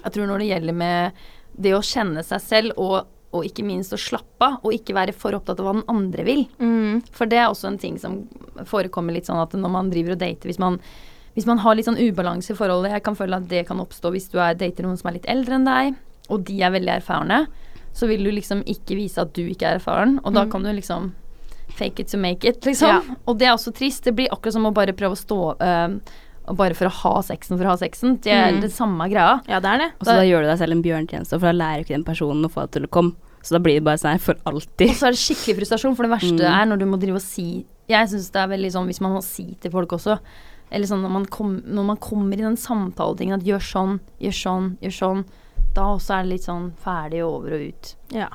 Jeg tror når det gjelder med det å kjenne seg selv og, og ikke minst å slappe av, og ikke være for opptatt av hva den andre vil. Mm. For det er også en ting som forekommer litt sånn at når man driver og dater Hvis man, hvis man har litt sånn ubalanse i forholdet Jeg kan føle at det kan oppstå hvis du er, dater noen som er litt eldre enn deg, og de er veldig erfarne. Så vil du liksom ikke vise at du ikke er erfaren, og da Mm. kan du liksom fake it to make it, liksom. Ja. Og det er også trist. Det blir akkurat som å bare prøve å stå øh, bare for å ha sexen for å ha sexen. Det er Mm. det samme greia. Ja, det er det. Og så da gjør du deg selv en bjørntjeneste, for da lærer ikke den personen å få deg til å komme. Så da blir det bare sånn her for alltid. Og så er det skikkelig frustrasjon, for det verste Mm. er når du må drive og si Jeg syns det er veldig sånn hvis man må si til folk også, eller sånn når man, kom, når man kommer i den samtaletingen at gjør sånn, gjør sånn, gjør sånn, da også er det litt sånn ferdig over og ut. Ja.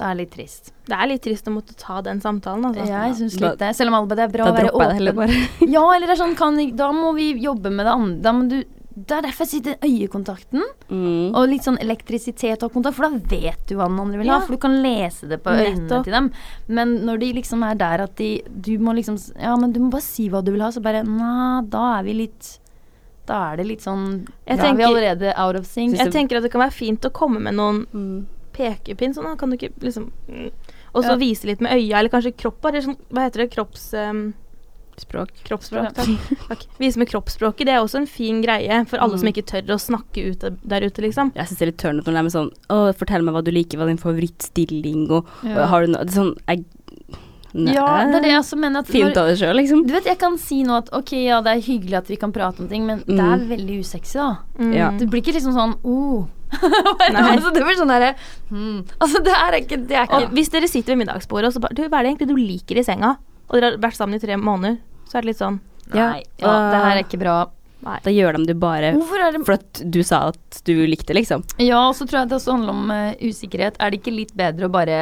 Det er litt trist. Det er litt trist å måtte ta den samtalen, altså. Jeg syns litt det. Selv om alle det er bra å være dropper jeg det heller åpen. bare. Ja, eller det er sånn kan, Da må vi jobbe med det andre. Da må du det er derfor jeg den øyekontakten. Mm. Og litt sånn elektrisitet og kontakt, for da vet du hva den andre vil ha. Ja. For du kan lese det på øynene Nettopp. til dem. Men når de liksom er der at de Du må liksom Ja, men du må bare si hva du vil ha, så bare Nei, da er vi litt Da er det litt sånn Jeg Da er vi tenker- allerede out of sync. Jeg tenker at det kan være fint å komme med noen Mm. pekepinn, sånn da. Kan du ikke liksom mm. Og så Ja. vise litt med øya, eller kanskje kropp, eller sånn Hva heter det? Kropps... Um, Språk. kroppsspråk. Takk. takk. Vise med kroppsspråket. Det er også en fin greie for alle Mm. som ikke tør å snakke ut der ute, liksom. Jeg syns det er litt tørnet når det er med sånn Å, fortell meg hva du liker, hva din favorittstilling, og, Ja. og har du noe sånn jeg, Nei. Ja, det er det jeg også mener. At Fint av deg sjøl, liksom. du vet, jeg kan si nå at ok, ja, det er hyggelig at vi kan prate om ting, men det er veldig usexy, da. Mm. Ja. Det blir ikke liksom sånn oh. Altså, det blir sånn derre hmm. Altså, det er ikke Det er ikke Og hvis dere sitter ved middagsbordet og så bare Du, hva er det egentlig du liker i senga? Og dere har vært sammen i tre måneder, så er det litt sånn Nei, ja, det her er ikke bra. Da gjør de det bare er det for at du sa at du likte liksom. Ja, og så tror jeg det også handler om uh, usikkerhet. Er det ikke litt bedre å bare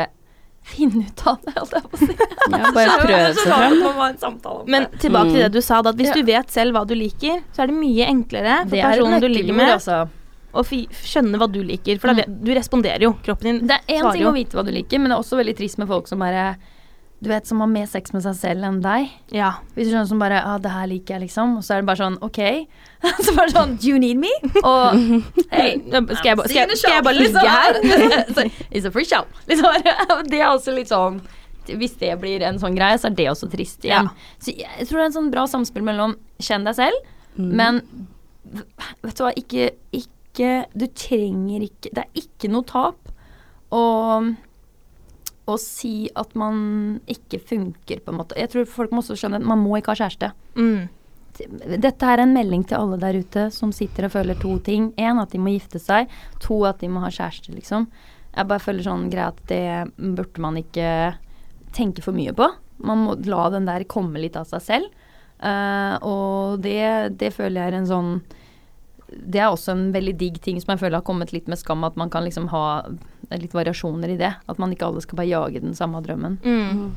finne ut av det, holdt jeg på å si? Ja, bare prøve seg fram. Men tilbake til Mm. det du sa, da, at hvis Ja. du vet selv hva du liker, så er det mye enklere for Det er personen du ligger med, altså. å skjønne hva du liker. For da Mm. du responderer jo. Kroppen din Det er én ting å vite hva du liker, men det er også veldig trist med folk som bare Du vet, som har mer sex med seg selv enn deg. Ja. Hvis du skjønner som bare ah, 'Det her liker jeg', liksom. Og så er det bare sånn OK. så bare sånn 'Do you need me?' Og Hei, Skal jeg, skal, skal jeg bare ligge her? her? It's a free show. Liksom, det er også litt sånn Hvis det blir en sånn greie, så er det også trist igjen. Ja. Så jeg, tror det er en sånn bra samspill mellom kjenn deg selv, Mm. men vet du hva, ikke, ikke Du trenger ikke Det er ikke noe tap å å si at man ikke funker, på en måte. Jeg tror folk må også skjønne at man må ikke ha kjæreste. Mm. Dette er en melding til alle der ute som sitter og føler to ting. Én, at de må gifte seg. To, at de må ha kjæreste, liksom. Jeg bare føler sånn greia at det burde man ikke tenke for mye på. Man må la den der komme litt av seg selv. Uh, og det, det føler jeg er en sånn Det er også en veldig digg ting som jeg føler har kommet litt med skam, at man kan liksom ha litt variasjoner i det. At man ikke alle skal bare jage den samme drømmen. Mm.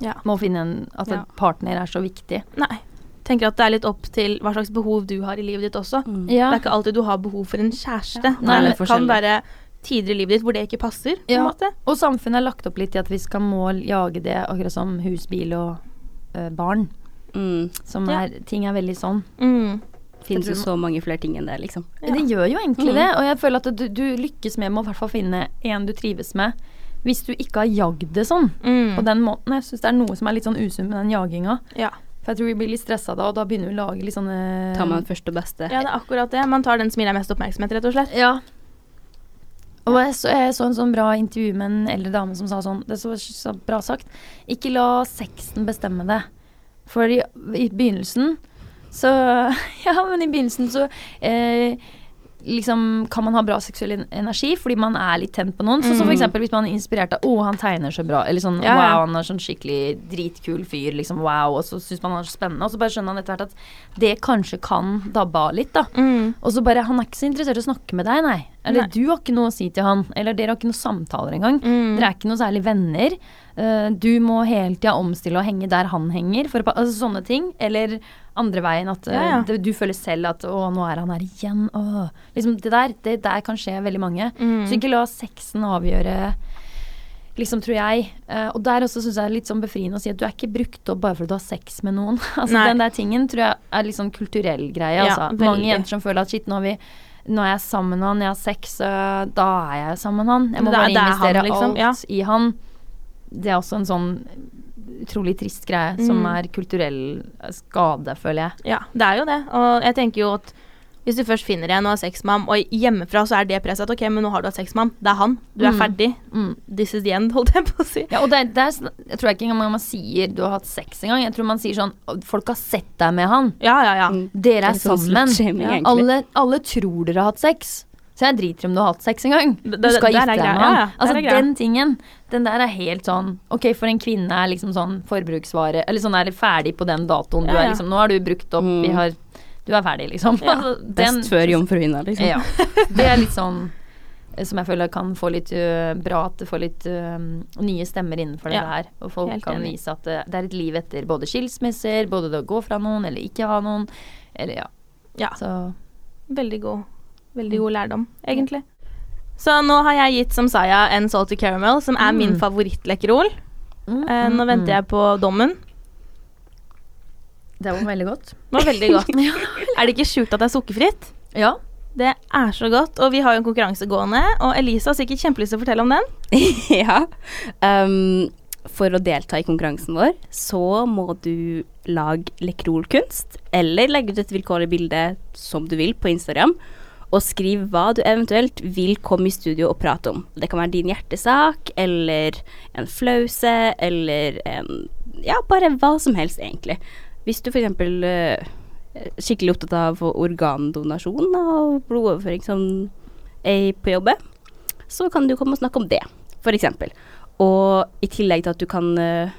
Ja. Må finne en At Ja. en partner er så viktig. Nei. Tenker at det er litt opp til hva slags behov du har i livet ditt også. Mm. Ja. Det er ikke alltid du har behov for en kjæreste. Ja. Nei, det kan være tider i livet ditt hvor det ikke passer. på Ja. måte. Og samfunnet er lagt opp litt i at vi skal må jage det, akkurat som hus, bil og øh, barn. Mm. Som Ja. er Ting er veldig sånn. Mm. Finnes jo så mange flere ting enn det, liksom. Ja. Det gjør jo egentlig mm. det, og jeg føler at du, du lykkes med med å i hvert fall finne en du trives med. Hvis du ikke har jagd det sånn Mm. på den måten. Jeg syns det er noe som er litt sånn usunt med den jaginga. Ja. For jeg tror vi blir litt stressa da, og da begynner vi å lage litt sånne Tar man første og beste. ja, det er akkurat det. Man tar den som gir deg mest oppmerksomhet, rett og slett. Ja. Og jeg så, jeg så en sånn bra intervju med en eldre dame som sa sånn Det så, så bra sagt. Ikke la sexen bestemme det. For i, i begynnelsen så Ja, men i begynnelsen så eh, liksom kan man ha bra seksuell energi fordi man er litt tent på noen. Så, så for Mm. eksempel hvis man er inspirert av 'Å, han tegner så bra', eller sånn Ja, ja. 'Wow, han er sånn skikkelig dritkul fyr', liksom 'wow', og så syns man han er så spennende. Og så bare skjønner han etter hvert at det kanskje kan dabbe av litt, da. Mm. Og så bare 'Han er ikke så interessert i å snakke med deg, nei'. Eller Nei. 'du har ikke noe å si til han'. Eller 'dere har ikke noen samtaler engang'. Mm. Dere er ikke noe særlig venner. Uh, du må hele tida omstille og henge der han henger. For, altså, sånne ting. Eller andre veien at eh, Ja, ja. det- du føler selv at 'å, nå er han her igjen'. å. Liksom det der, det der kan skje veldig mange. Mm. Så ikke la sexen avgjøre Liksom, tror jeg. Uh, og der også syns jeg det er litt sånn befriende å si at du er ikke brukt opp bare fordi du har sex med noen. altså Nei. Den der tingen tror jeg er litt sånn kulturell greie. Ja, altså. Mange jenter som føler at shit, nå har vi nå er jeg sammen med han, jeg har sex, uh, da er jeg sammen med han. Jeg må er- bare er han, investere liksom, alt ja. i han. Det er også en sånn utrolig trist greie, som Mm. er kulturell skade, føler jeg. Ja, det er jo det. Og jeg tenker jo at hvis du først finner en og har sex med ham, og hjemmefra så er det presset at ok, men nå har du hatt sex med ham, det er han, du er Mm. ferdig. Mm. This is the end, holdt jeg på å si. Ja, og det, er- det er, jeg tror ikke engang man sier du har hatt sex engang. Jeg tror man sier sånn Folk har sett deg med han. Ja, ja, ja. Mm. Dere er Litt sånn sammen. slutshaming, Ja. Alle, alle tror dere har hatt sex. Så jeg driter i om du har hatt sex engang. Det- Du skal gifte deg med Ja, han. Altså. Den tingen, den der er helt sånn Ok, for en kvinne er liksom sånn forbruksvare Eller sånn er ferdig på den datoen. Du er liksom Nå har du brukt opp, Mm. vi har Du er ferdig, liksom. Ja. Altså, den- Best før jomfruhinna, liksom. Ja. Det er litt sånn eh, som jeg føler kan få litt uh, bra at det får litt uh, nye stemmer innenfor det Ja, der. Og folk kan enig. vise at det, det er et liv etter både skilsmisser, både det å gå fra noen eller ikke ha noen. Eller ja. Ja. Så Veldig god, veldig god lærdom, egentlig. Så nå har jeg gitt Samsaya en salty caramel, som er min Mm. favorittlekkerol. mm, Eh, nå mm, venter mm. jeg på dommen. Det var veldig godt. Det var veldig godt. er det ikke sjukt at det er sukkerfritt? Ja. Det er så godt, og vi har jo en konkurranse gående, og Elise har sikkert kjempelyst til å fortelle om den. ja. Um, for å delta i konkurransen vår, så må du lage Lekrolkunst, eller legge ut et vilkårlig bilde som du vil på Instagram, og skriv hva du eventuelt vil komme i studio og prate om. Det kan være din hjertesak, eller en flause, eller en Ja, bare hva som helst, egentlig. Hvis du f.eks. Uh, er skikkelig opptatt av organdonasjon og blodoverføring som er på jobbet, så kan du komme og snakke om det, eksempel. Og i tillegg til at du kan eh,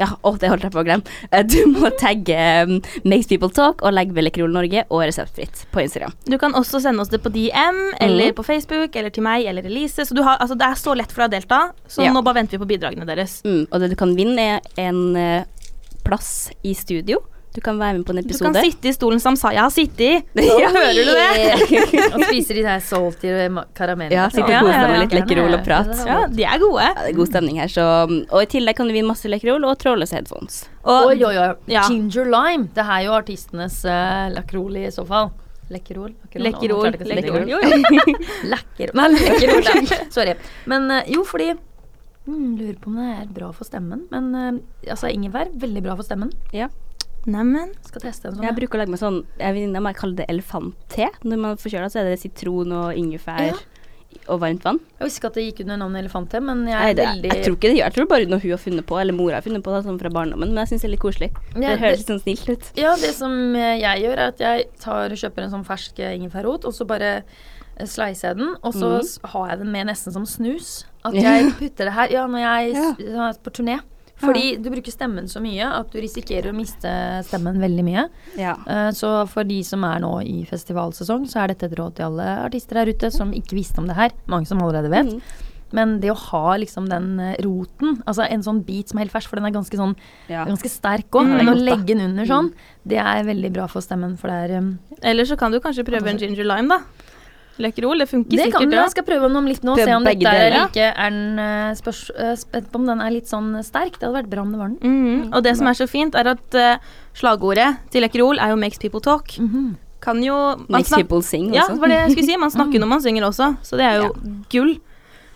Ja, å, det holdt jeg på å glemme. Eh, Du må tagge um, Makes People Talk og legge ved Lekerol Norge og Reseptfritt på Instagram. Du kan også sende oss det på DM, eller på Facebook, eller til meg eller Elise. Så du har, altså, det er så lett for deg å delta, så Ja. nå bare venter vi på bidragene deres. Mm, og det du kan vinne, er en uh, plass i studio. Du kan være med på en episode. Du kan sitte i stolen som Saya har sittet i. Ja. Hører du det? Og spiser de der salty karamellene. Ja, sitte og kose deg med litt Lekkerol og prat. Ja, de er gode. Ja, det er god stemning her, så Og i tillegg kan du vinne masse Lekerol og trådløse headphones. Og, Oi, oi, oi. Ja. Ginger lime. Det er jo artistenes uh, lakrol i så fall. Lekkerol? Lekkerol. Lekkerol. Lekkerol. Nei, lekkerol. Sorry. Men eh, jo, fordi mm, Lurer på om det er bra for stemmen. Men eh, altså, ingefær, veldig bra for stemmen. Ja. Neimen. Skal teste en sånn. Jeg ja. bruker å lage meg sånn Jeg venninna mi kaller det elefantte. Når man er forkjøla, så er det sitron og ingefær Ja. og varmt vann. Jeg visste ikke at det gikk under navnet Elefante, men jeg Nei, er det, veldig jeg tror ikke det gjør Jeg tror bare noe hun har funnet på, eller mora har funnet på, da, sånn fra barndommen. Men jeg syns det er litt koselig. Ja, det høres litt sånn snilt ut. Ja, det som eh, jeg gjør, er at jeg tar, kjøper en sånn fersk eh, ingefærrot, og så bare slice jeg den, og så mm. har jeg den med nesten som snus. At jeg putter det her Ja, når jeg Ja. er på turné. Fordi du bruker stemmen så mye at du risikerer å miste stemmen veldig mye. Ja. Eh, Så for de som er nå i festivalsesong, så er dette et råd til alle artister der ute som ikke visste om det her. Mange som allerede vet. Mm. Men det å ha liksom den eh, roten, altså en sånn bit som er helt fersk, for den er ganske sånn ja. ganske sterk òg, Mm. men å legge den under sånn, det er veldig bra for stemmen, for det er um, Eller så kan du kanskje prøve en ginger lime, da. Løkkerol. Det funker Det kan sikkert, du. det. Jeg skal prøve den om litt nå, Prøv se om dette er like Er den eh, spørs, eh, spent på om den er litt sånn sterk? Det hadde vært bra om det var den. Mhm. Og det som er så fint, er at uh, slagordet til Løkkerol er jo 'makes people talk'. Kan jo Makes snak- people sing Ja, også. det var det jeg skulle si. Man snakker når man synger også, så det er jo gull.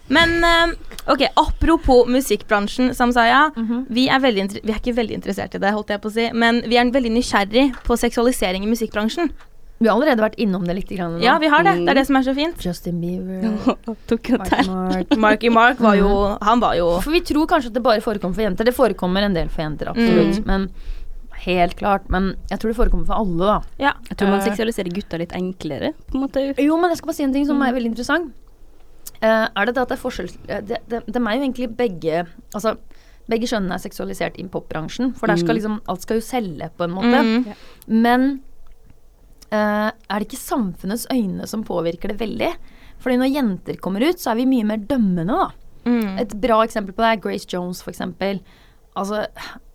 Men eh, ok, apropos musikkbransjen, Samsaya. Vi er, inter- vi er ikke veldig interessert i det, holdt jeg på å si, men vi er veldig nysgjerrig på seksualisering i musikkbransjen. Vi har allerede vært innom det litt grann nå. Ja, vi har det. Mm. Det er det som er så fint. Justin Bieber, Tok Mark der. Mark. Marky Mark var jo Han var jo For vi tror kanskje at det bare forekommer for jenter. Det forekommer en del for jenter, absolutt. Mm. Men Helt klart. Men jeg tror det forekommer for alle, da. Ja. Jeg tror man eh, seksualiserer gutta litt enklere, på en måte. Jo, men jeg skal bare si en ting som er veldig interessant. Uh, er det det at det er forskjell eh, det, det, De er jo egentlig begge Altså, begge kjønnene er seksualisert i popbransjen, for der skal Mm. liksom Alt skal jo selge, på en måte. mm. Men er det ikke samfunnets øyne som påvirker det veldig? Fordi når jenter kommer ut, så er vi mye mer dømmende, da. Mm. Et bra eksempel på det er Grace Jones, for eksempel. Altså,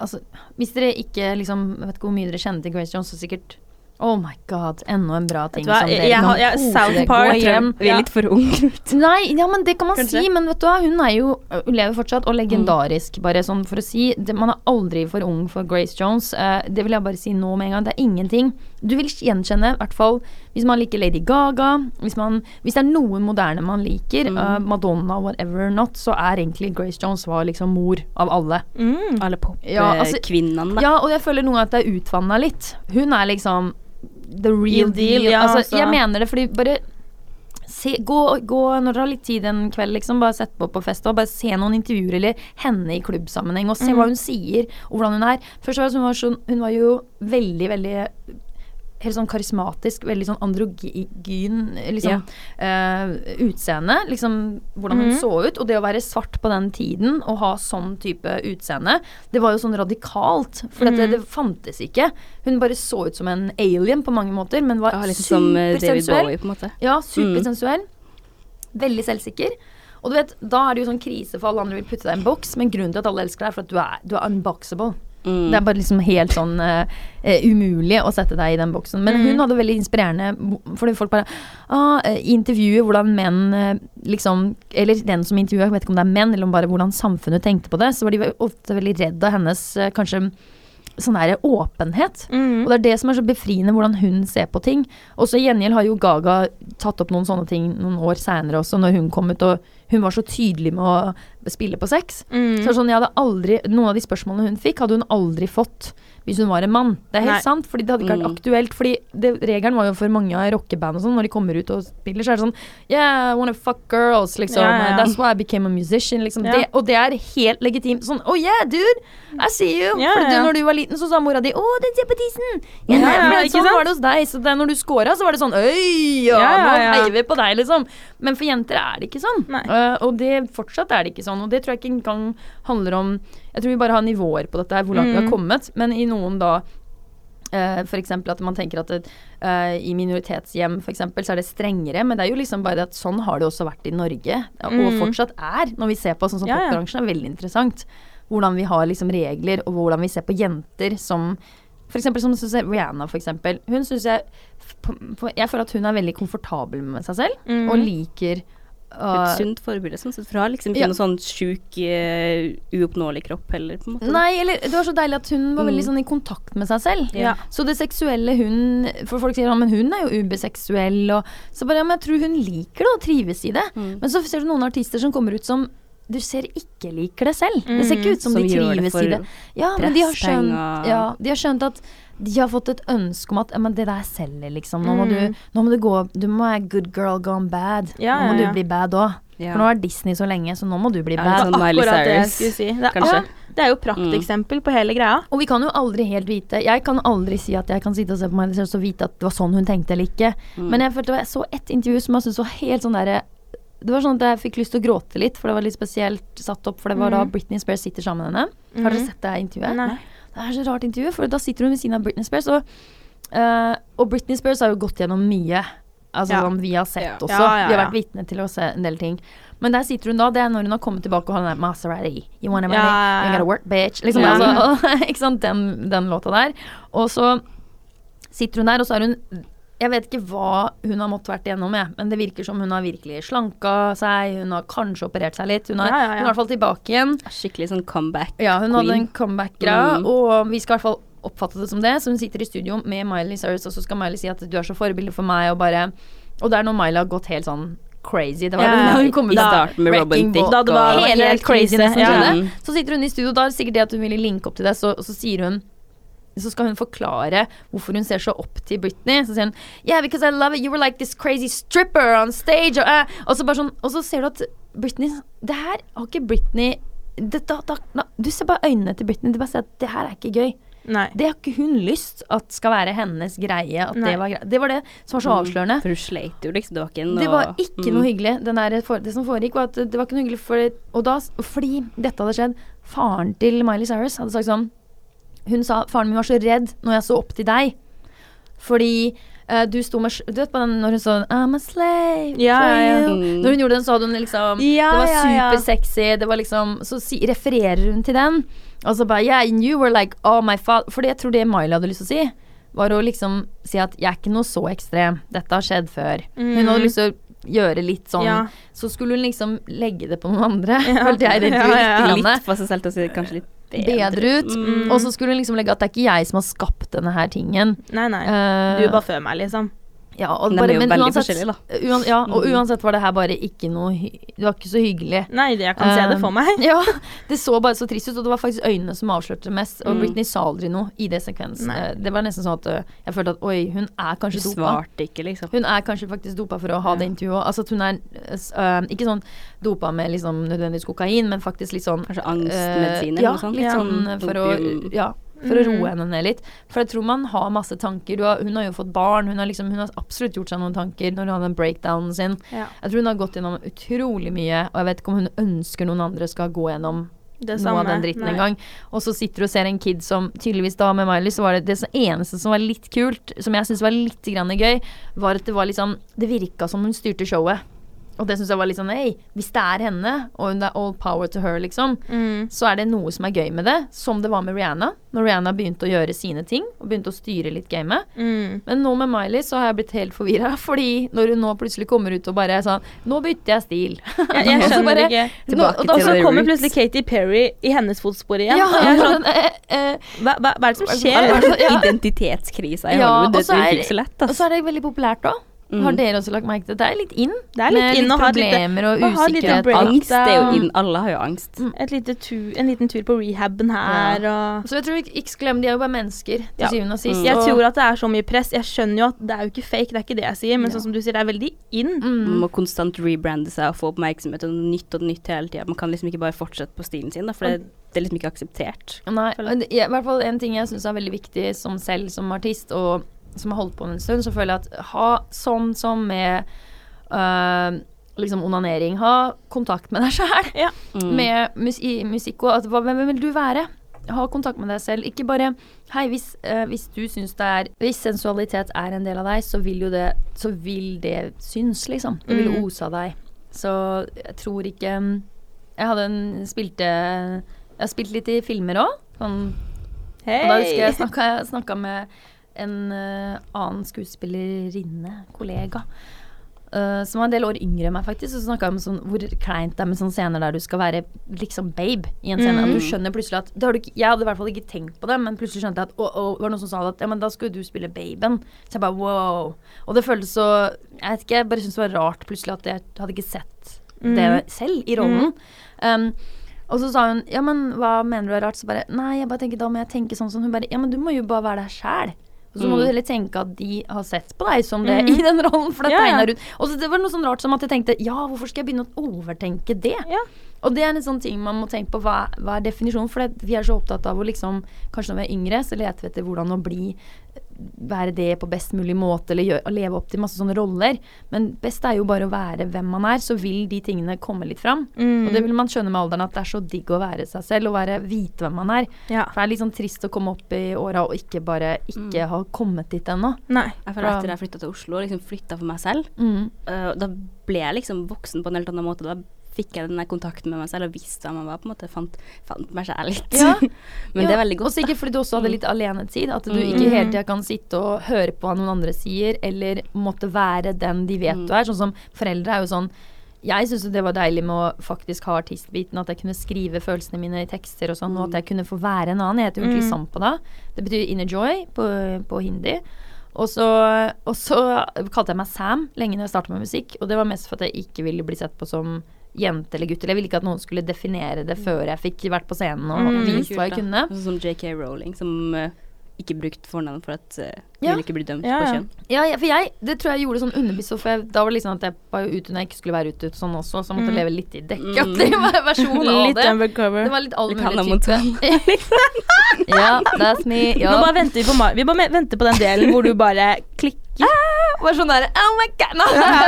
altså Hvis dere ikke liksom vet ikke hvor mye dere kjenner til Grace Jones, så sikkert Oh my god, enda en bra ting hva, som dere jeg har- kan jeg- kose gå jeg hjem. Vi er litt for unge. Nei, ja, men det kan man Kanskje. si, men vet du hva, hun er jo Hun lever fortsatt, og legendarisk, bare sånn for å si. Det, man er aldri for ung for Grace Jones. Uh, det vil jeg bare si nå med en gang. Det er ingenting. Du vil gjenkjenne, i hvert fall hvis man liker Lady Gaga, hvis, man, hvis det er noen moderne man liker, Mm. uh, Madonna, whatever not, så er egentlig Grace Jones var liksom mor av alle. Mm. Alle Ja, altså- Ja, og jeg føler noen ganger at det er utvanna litt. Hun er liksom the real deal, ja, altså, altså. Jeg mener det fordi bare se, gå, gå når dere har litt tid en kveld, liksom, bare sett på på fest og bare se noen intervjuer eller henne i klubbsammenheng og se mm. hva hun sier og hvordan hun er. Først var hun, var sånn, hun var jo veldig, veldig Helt sånn karismatisk, veldig sånn androgyn liksom, eh, utseende. Liksom hvordan hun Mhm. så ut. Og det å være svart på den tiden og ha sånn type utseende, det var jo sånn radikalt. For dette, Mhm. det fantes ikke. Hun bare så ut som en alien på mange måter, men var Ja, eh, supersensuell. Bowie. Ja, supersensuell. Veldig selvsikker. Og du vet, da er det jo sånn krise for alle andre vil putte deg i en boks, men grunnen til at alle elsker deg, er for at du er, du er unboxable. Mm. Det er bare liksom helt sånn uh, umulig å sette deg i den boksen. Men Mm. hun hadde veldig inspirerende Fordi folk bare ah, eh, I intervjuet hvordan menn liksom Eller den som intervjuet, jeg vet ikke om det er menn, eller om bare hvordan samfunnet tenkte på det, så var de ofte veldig redd av hennes kanskje sånn der åpenhet. Mm. Og det er det som er så befriende, hvordan hun ser på ting. Og så i gjengjeld har jo Gaga tatt opp noen sånne ting noen år seinere også, når hun kom ut og hun var så tydelig med å spille på sex. Mm. Så sånn, jeg hadde aldri, Noen av de spørsmålene hun fikk, hadde hun aldri fått hvis hun var en mann. Det er helt Nei. sant, fordi det hadde ikke vært Mm. aktuelt. Fordi det, Regelen var jo for mange av rockeband og sånn, når de kommer ut og spiller, så er det sånn Yeah, I wanna fuck girls, liksom. Ja, ja. That's why I became a musician, liksom. Ja. Det, og det er helt legitimt. Sånn Oh yeah, dude, I see you. Ja, For du, når du var liten, så sa mora di Å, den ser på tissen! For ikke sånn sant? var det hos deg. Så det, når du scora, så var det sånn Øy, ja, nå heier vi på deg, liksom. Men for jenter er det ikke sånn. Eh, og det, fortsatt er det ikke sånn. Og det tror jeg ikke engang handler om Jeg tror vi bare har nivåer på dette, hvor langt vi Mm. har kommet. Men i noen da Uh, for eksempel at man tenker at det, uh, i minoritetshjem for eksempel, så er det strengere, men det er jo liksom bare det at sånn har det også vært i Norge, og Mm. fortsatt er, når vi ser på sånn som Ja, popbransjen er veldig interessant. Hvordan vi har liksom regler, og hvordan vi ser på jenter som eksempel som Rihanna, for eksempel. Hun syns jeg Jeg føler at hun er veldig komfortabel med seg selv, Mm. og liker Et uh, sunt forbilde, sånn sett. For hun har liksom ikke Ja. noe sånn sjuk, uh, uoppnåelig kropp heller, på en måte. Nei, eller det var så deilig at hun var veldig Mm. sånn i kontakt med seg selv. Ja. Så det seksuelle hun For folk sier ja, men hun er jo ubeseksuell, og så bare Ja, men jeg tror hun liker det og trives i det. Mm. Men så ser du noen artister som kommer ut som du ser ikke liker det selv. Det ser ikke ut som, Som de trives i det. Ja, men de har, skjønt, ja, de har skjønt at de har fått et ønske om at men det der selger, liksom. Nå må, Mm. du, nå må du gå Du må være good girl gone bad. Ja, nå må ja, ja. du bli bad òg. Ja. For nå er Disney så lenge, så nå må du bli Ja, bad. sånn Akkurat det jeg skulle si. Det er, ja, det er jo prakteksempel på hele greia. Og vi kan jo aldri helt vite Jeg kan aldri si at jeg kan sitte og se på Miley Cyrus og vite at det var sånn hun tenkte eller ikke. Mm. Men jeg følte jeg så et intervju som jeg syntes var helt sånn derre Det var sånn at jeg fikk lyst til å gråte litt, for det var litt spesielt satt opp. For det var da Mhm. Britney Spears sitter sammen med henne. Har dere Mhm. sett det intervjuet? Nei. Det er så rart intervju, for da sitter hun ved siden av Britney Spears, og, uh, og Britney Spears har jo gått gjennom mye. Altså Ja. som vi har sett Ja. også. Ja, Vi har vært vitne til å se en del ting. Men der sitter hun da, det er når hun har kommet tilbake og har den der Maserati. You wanna money? You gotta work, bitch. Liksom, altså, ikke sant, den, den låta der. Og så sitter hun der, og så er hun Jeg vet ikke hva hun har måttet vært igjennom, jeg, men det virker som hun har virkelig slanka seg. Hun har kanskje operert seg litt. Hun, har, Ja, ja, ja. hun er i hvert fall tilbake igjen. Skikkelig sånn comeback. Ja, hun hadde en comeback-greie, Mm. og vi skal i hvert fall oppfatte det som det. Så hun sitter i studio med Miley Cyrus, og så skal Miley si at du er så forbilde for meg, og bare Og det er når Miley har gått helt sånn crazy. Det var Ja, da ja. hun kom ut starten med Robin Dick Thicke Da det var Hele helt crazy Ja. Så sitter hun i studio, da er det sikkert det at hun ville linke opp til det, så, så sier hun så skal hun forklare hvorfor hun ser så opp til Britney. Så sier hun Yeah, because I love it. You were like this crazy stripper on stage. Og, uh, og, så, bare sånn, og så ser du at Britney Det her har ikke Britney det, da, da, da, Du ser bare øynene til Britney. Du bare ser at det her er ikke gøy. Nei. Det har ikke hun lyst at skal være hennes greie. At det, var det var det som var så avslørende. For hun sleit jo liksom. Det var ikke noe Det var ikke Mm. noe hyggelig. Den der, for, det som foregikk, var at det var ikke noe hyggelig for Og da, fordi dette hadde skjedd, faren til Miley Cyrus hadde sagt sånn Hun sa faren min var så redd når jeg så opp til deg. Fordi uh, du sto med Du vet på den når hun sa I'm a slave Ja, for ja, ja. you. Mm. Når hun gjorde den, så hadde hun liksom Det var supersexy. Det var liksom Så si, refererer hun til den. Og så bare Yeah, you were like Oh my father For jeg tror det Miley hadde lyst til å si, var å liksom si at jeg er ikke noe så ekstrem. Dette har skjedd før. Hun Mm. hadde lyst til å gjøre litt sånn Ja. Så skulle hun liksom legge det på noen andre. Ja. Følte jeg det Ja, ja, ja. litt for seg selv til å si kanskje litt bedre, bedre ut. Mm. Og så skulle hun liksom legge at det er ikke jeg som har skapt denne her tingen. Nei, nei. Uh, Du er bare før meg, liksom. Ja, og bare, men uansett, da. uan, ja, og Mm. uansett var det her bare ikke noe Det var ikke så hyggelig. Nei, jeg kan se det for meg. Ja, det så bare så trist ut, og det var faktisk øynene som avslørte det mest. Og Mm. Britney sa aldri noe i det sekvensen. Eh, Det var nesten sånn at uh, jeg følte at oi, hun er kanskje kanskje dopa. ikke, liksom. Hun er kanskje faktisk dopa for å ha Ja. det intervjuet òg. Altså at hun er eh, ikke sånn dopa med liksom nødvendigvis kokain, men faktisk litt sånn Kanskje angstmedisiner angstmedisin ja, eller noe sånt. litt Ja. sånn for å Ja. For å Mhm. roe henne ned litt. For jeg tror man har masse tanker. Du har, hun har jo fått barn. Hun har, liksom, hun har absolutt gjort seg noen tanker når hun hadde den breakdownen sin. Ja. Jeg tror hun har gått gjennom utrolig mye, og jeg vet ikke om hun ønsker noen andre skal gå gjennom Det noe av den dritten Nei. engang. Og så sitter du og ser en kid som tydeligvis da med Miley, så var det det eneste som var litt kult, som jeg syntes var litt grann gøy, var at det var liksom Det virka som hun styrte showet. Og det syns jeg var litt sånn Hei, hvis det er henne, og det er all power to her, liksom, Mm. så er det noe som er gøy med det. Som det var med Rihanna. Når Rihanna begynte å gjøre sine ting, og begynte å styre litt gamet. Mm. Men nå med Miley så har jeg blitt helt forvirra, fordi når hun nå plutselig kommer ut og bare er sånn Nå bytter jeg stil. Jeg, jeg skjønner bare- ikke. Nå, og da så kommer roots. plutselig Katy Perry i hennes fotspor igjen. Ja, er sånn, eh, eh, hva, hva, hva er det som skjer? ja. Identitetskrisa i Ja, Hollywood. og Det så er er- ikke så lett, Og så er det veldig populært òg. Har Mm. dere også lagt merke til det? Det er litt in. Det er litt med inn litt problemer og usikkerhet. Angst det er jo inn. Alle har jo angst. Mm. Et lite tu, en liten tur på rehaben her og Så jeg tror ikke, ikke glem, de er jo bare mennesker til Ja. syvende og sist. Mm. Jeg tror at det er så mye press. Jeg skjønner jo at det er jo ikke fake, det er ikke det jeg sier, men Ja. sånn som du sier, det er veldig in. mm. Man må konstant rebrande seg og få oppmerksomhet og nytt og nytt hele tida. Man kan liksom ikke bare fortsette på stilen sin, da, for det, det er liksom ikke akseptert. Nei, i hvert fall en ting jeg syns er veldig viktig som selv som artist, og som har holdt på en stund, så føler jeg at ha sånn som med øh, liksom onanering, ha kontakt med deg sjæl. Ja. Mm. Med mus i musikk og at, hva, hvem vil du være? Ha kontakt med deg selv. Ikke bare Hei, hvis, uh, hvis du syns det er Hvis sensualitet er en del av deg, så vil jo det Så vil det synes, liksom. Det vil Mm. ose av deg. Så jeg tror ikke Jeg hadde en spilte Jeg har spilt litt i filmer òg. Sånn Hei! og da husker jeg snakka, snakka med en eh, annen skuespillerinne, kollega, Uh, som var en del år yngre enn meg, faktisk. Og snakka om sånn, hvor kleint det er med sånne scener der du skal være liksom babe i en scene. Mm. At du skjønner plutselig at det har du ikke, Jeg hadde i hvert fall ikke tenkt på det, men plutselig skjønte jeg at å, å, det var noen som sa at ja, men da skulle du spille baben. Så jeg bare wow. Og det føltes så Jeg vet ikke, jeg bare syntes det var rart plutselig at jeg hadde ikke sett det selv i rollen. Um, og så sa hun ja, men hva mener du er rart? Så bare nei, jeg bare tenker da må jeg tenke sånn som hun bare ja, men du må jo bare være deg sjæl. Og så må Mm. du heller tenke at de har sett på deg som det i den rollen, for det Ja, ja. ut. Og så det var noe sånn rart som at jeg tenkte ja, hvorfor skal jeg begynne å overtenke det? Ja. Og det er en sånn ting man må tenke på. Hva, hva er definisjonen? For det, vi er så opptatt av å liksom Kanskje når vi er yngre, så leter vi etter hvordan å bli Være det på best mulig måte, eller gjør, å leve opp til masse sånne roller. Men best er jo bare å være hvem man er, så vil de tingene komme litt fram. Mm. Og det vil man skjønne med alderen, at det er så digg å være seg selv, og være, vite hvem man er. Ja. For det er litt sånn trist å komme opp i åra og ikke bare ikke ha kommet dit ennå. Nei. Jeg føler etter jeg flytta til Oslo og liksom flytta for meg selv, Mm. uh, da ble jeg liksom voksen på en helt annen måte. Da fikk jeg den kontakten med meg selv og visste hva man var. på en måte Fant, fant meg selv litt. Ja. Men det er veldig godt. Og sikkert fordi du også hadde litt alenetid. At du Mm. ikke hele tida kan sitte og høre på hva noen andre sier, eller måtte være den de vet Mm. du er. Sånn som foreldre er jo sånn jeg syns det var deilig med å faktisk ha artistbiten, at jeg kunne skrive følelsene mine i tekster og sånn, og at jeg kunne få være en annen. Jeg heter jo egentlig Mm. Sampada. Det betyr inner joy på, på hindi. Og så, og så kalte jeg meg Sam lenge når jeg starta med musikk, og det var mest for at jeg ikke ville bli sett på som jente eller gutt. Eller jeg ville ikke at noen skulle definere det før jeg fikk vært på scenen og Mm, vist hva jeg kunne. Sånn som JK Rowling, som uh, ikke brukte fornavn for at uh, Ja. ville ikke bli dømt Ja, på kjønn. Ja, ja, for jeg, det tror jeg gjorde sånn underbevisst. For jeg, da var det liksom at jeg var jo ute når jeg ikke skulle være ute sånn også, så jeg måtte Mm. leve litt i dekkaktig versjon av Litt det. undercover. Det var litt all mulig type. ja, that's me. Nå Ja. bare venter vi på, vi bare venter på den delen hvor du bare klikker. Bare sånn der Oh my god! No.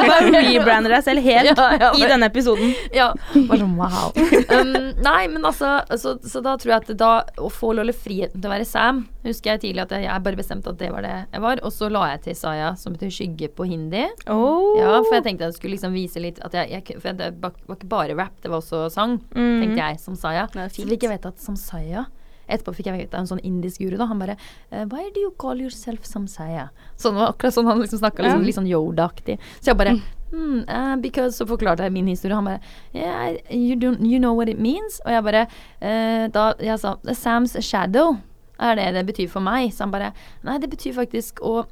Bare rebrander deg selv helt Ja, ja, i denne episoden. Ja, bare sånn wow. Um, nei, men altså så, så da tror jeg at da å få Lolle friheten til å være Sam Husker jeg tidlig at jeg, jeg bare bestemte at det var det jeg var. Og så la jeg til Saya, som betyr skygge på hindi. Oh. Ja, for jeg tenkte jeg skulle liksom vise litt at jeg, jeg For det var ikke bare rap, det var også sang, Mm. tenkte jeg, som Saya. Så fint. ikke vite at som Saya Etterpå fikk jeg vite av en sånn indisk guru, da. Han bare eh, Why do you call yourself Samsaya? Sånn var akkurat sånn han liksom snakka, liksom, litt sånn Yoda-aktig. Så jeg bare mm, uh, because, Så forklarte jeg min historie. Han bare yeah, you, don't, you know what it means? Og jeg bare uh, Da jeg sa Sam's shadow er det det betyr for meg. Så han bare Nei, det betyr faktisk å,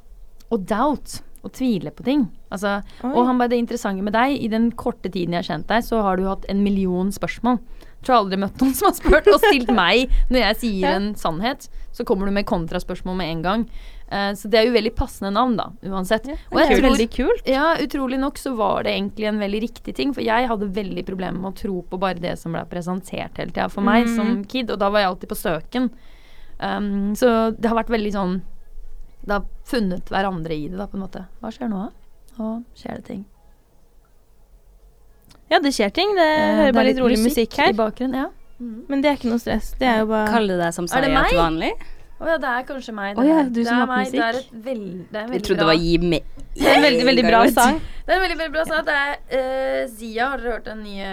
å doubt. Å tvile på ting. Altså, og han bare, det interessante med deg, i den korte tiden jeg har kjent deg, så har du hatt en million spørsmål. Tror aldri møtt noen som har spurt og stilt meg når jeg sier Ja. en sannhet. Så kommer du med kontraspørsmål med en gang. Eh, så det er jo veldig passende navn, da, uansett. og jeg tror, kult. ja, utrolig nok så var det egentlig en veldig riktig ting, for jeg hadde veldig problemer med å tro på bare det som ble presentert hele tida for meg mm. som kid, og da var jeg alltid på støken. Um, så det har vært veldig sånn Det har funnet hverandre i det, da, på en måte. Hva skjer nå, da? Nå skjer det ting. Ja, det skjer ting. Det Eh, hører det bare litt, litt rolig musikk her. i bakgrunnen. Ja. Men det er ikke noe stress. Det er jo bare Kalle deg som det meg? til vanlig? Å ja, det er kanskje meg. Å ja, du det som er meg. Det er, musikk. et veld, det er en Jeg trodde det var Gi med Det er en veldig, veldig bra sang. Det er en veldig, veldig bra sang. Det er uh, Zia. Har dere hørt den nye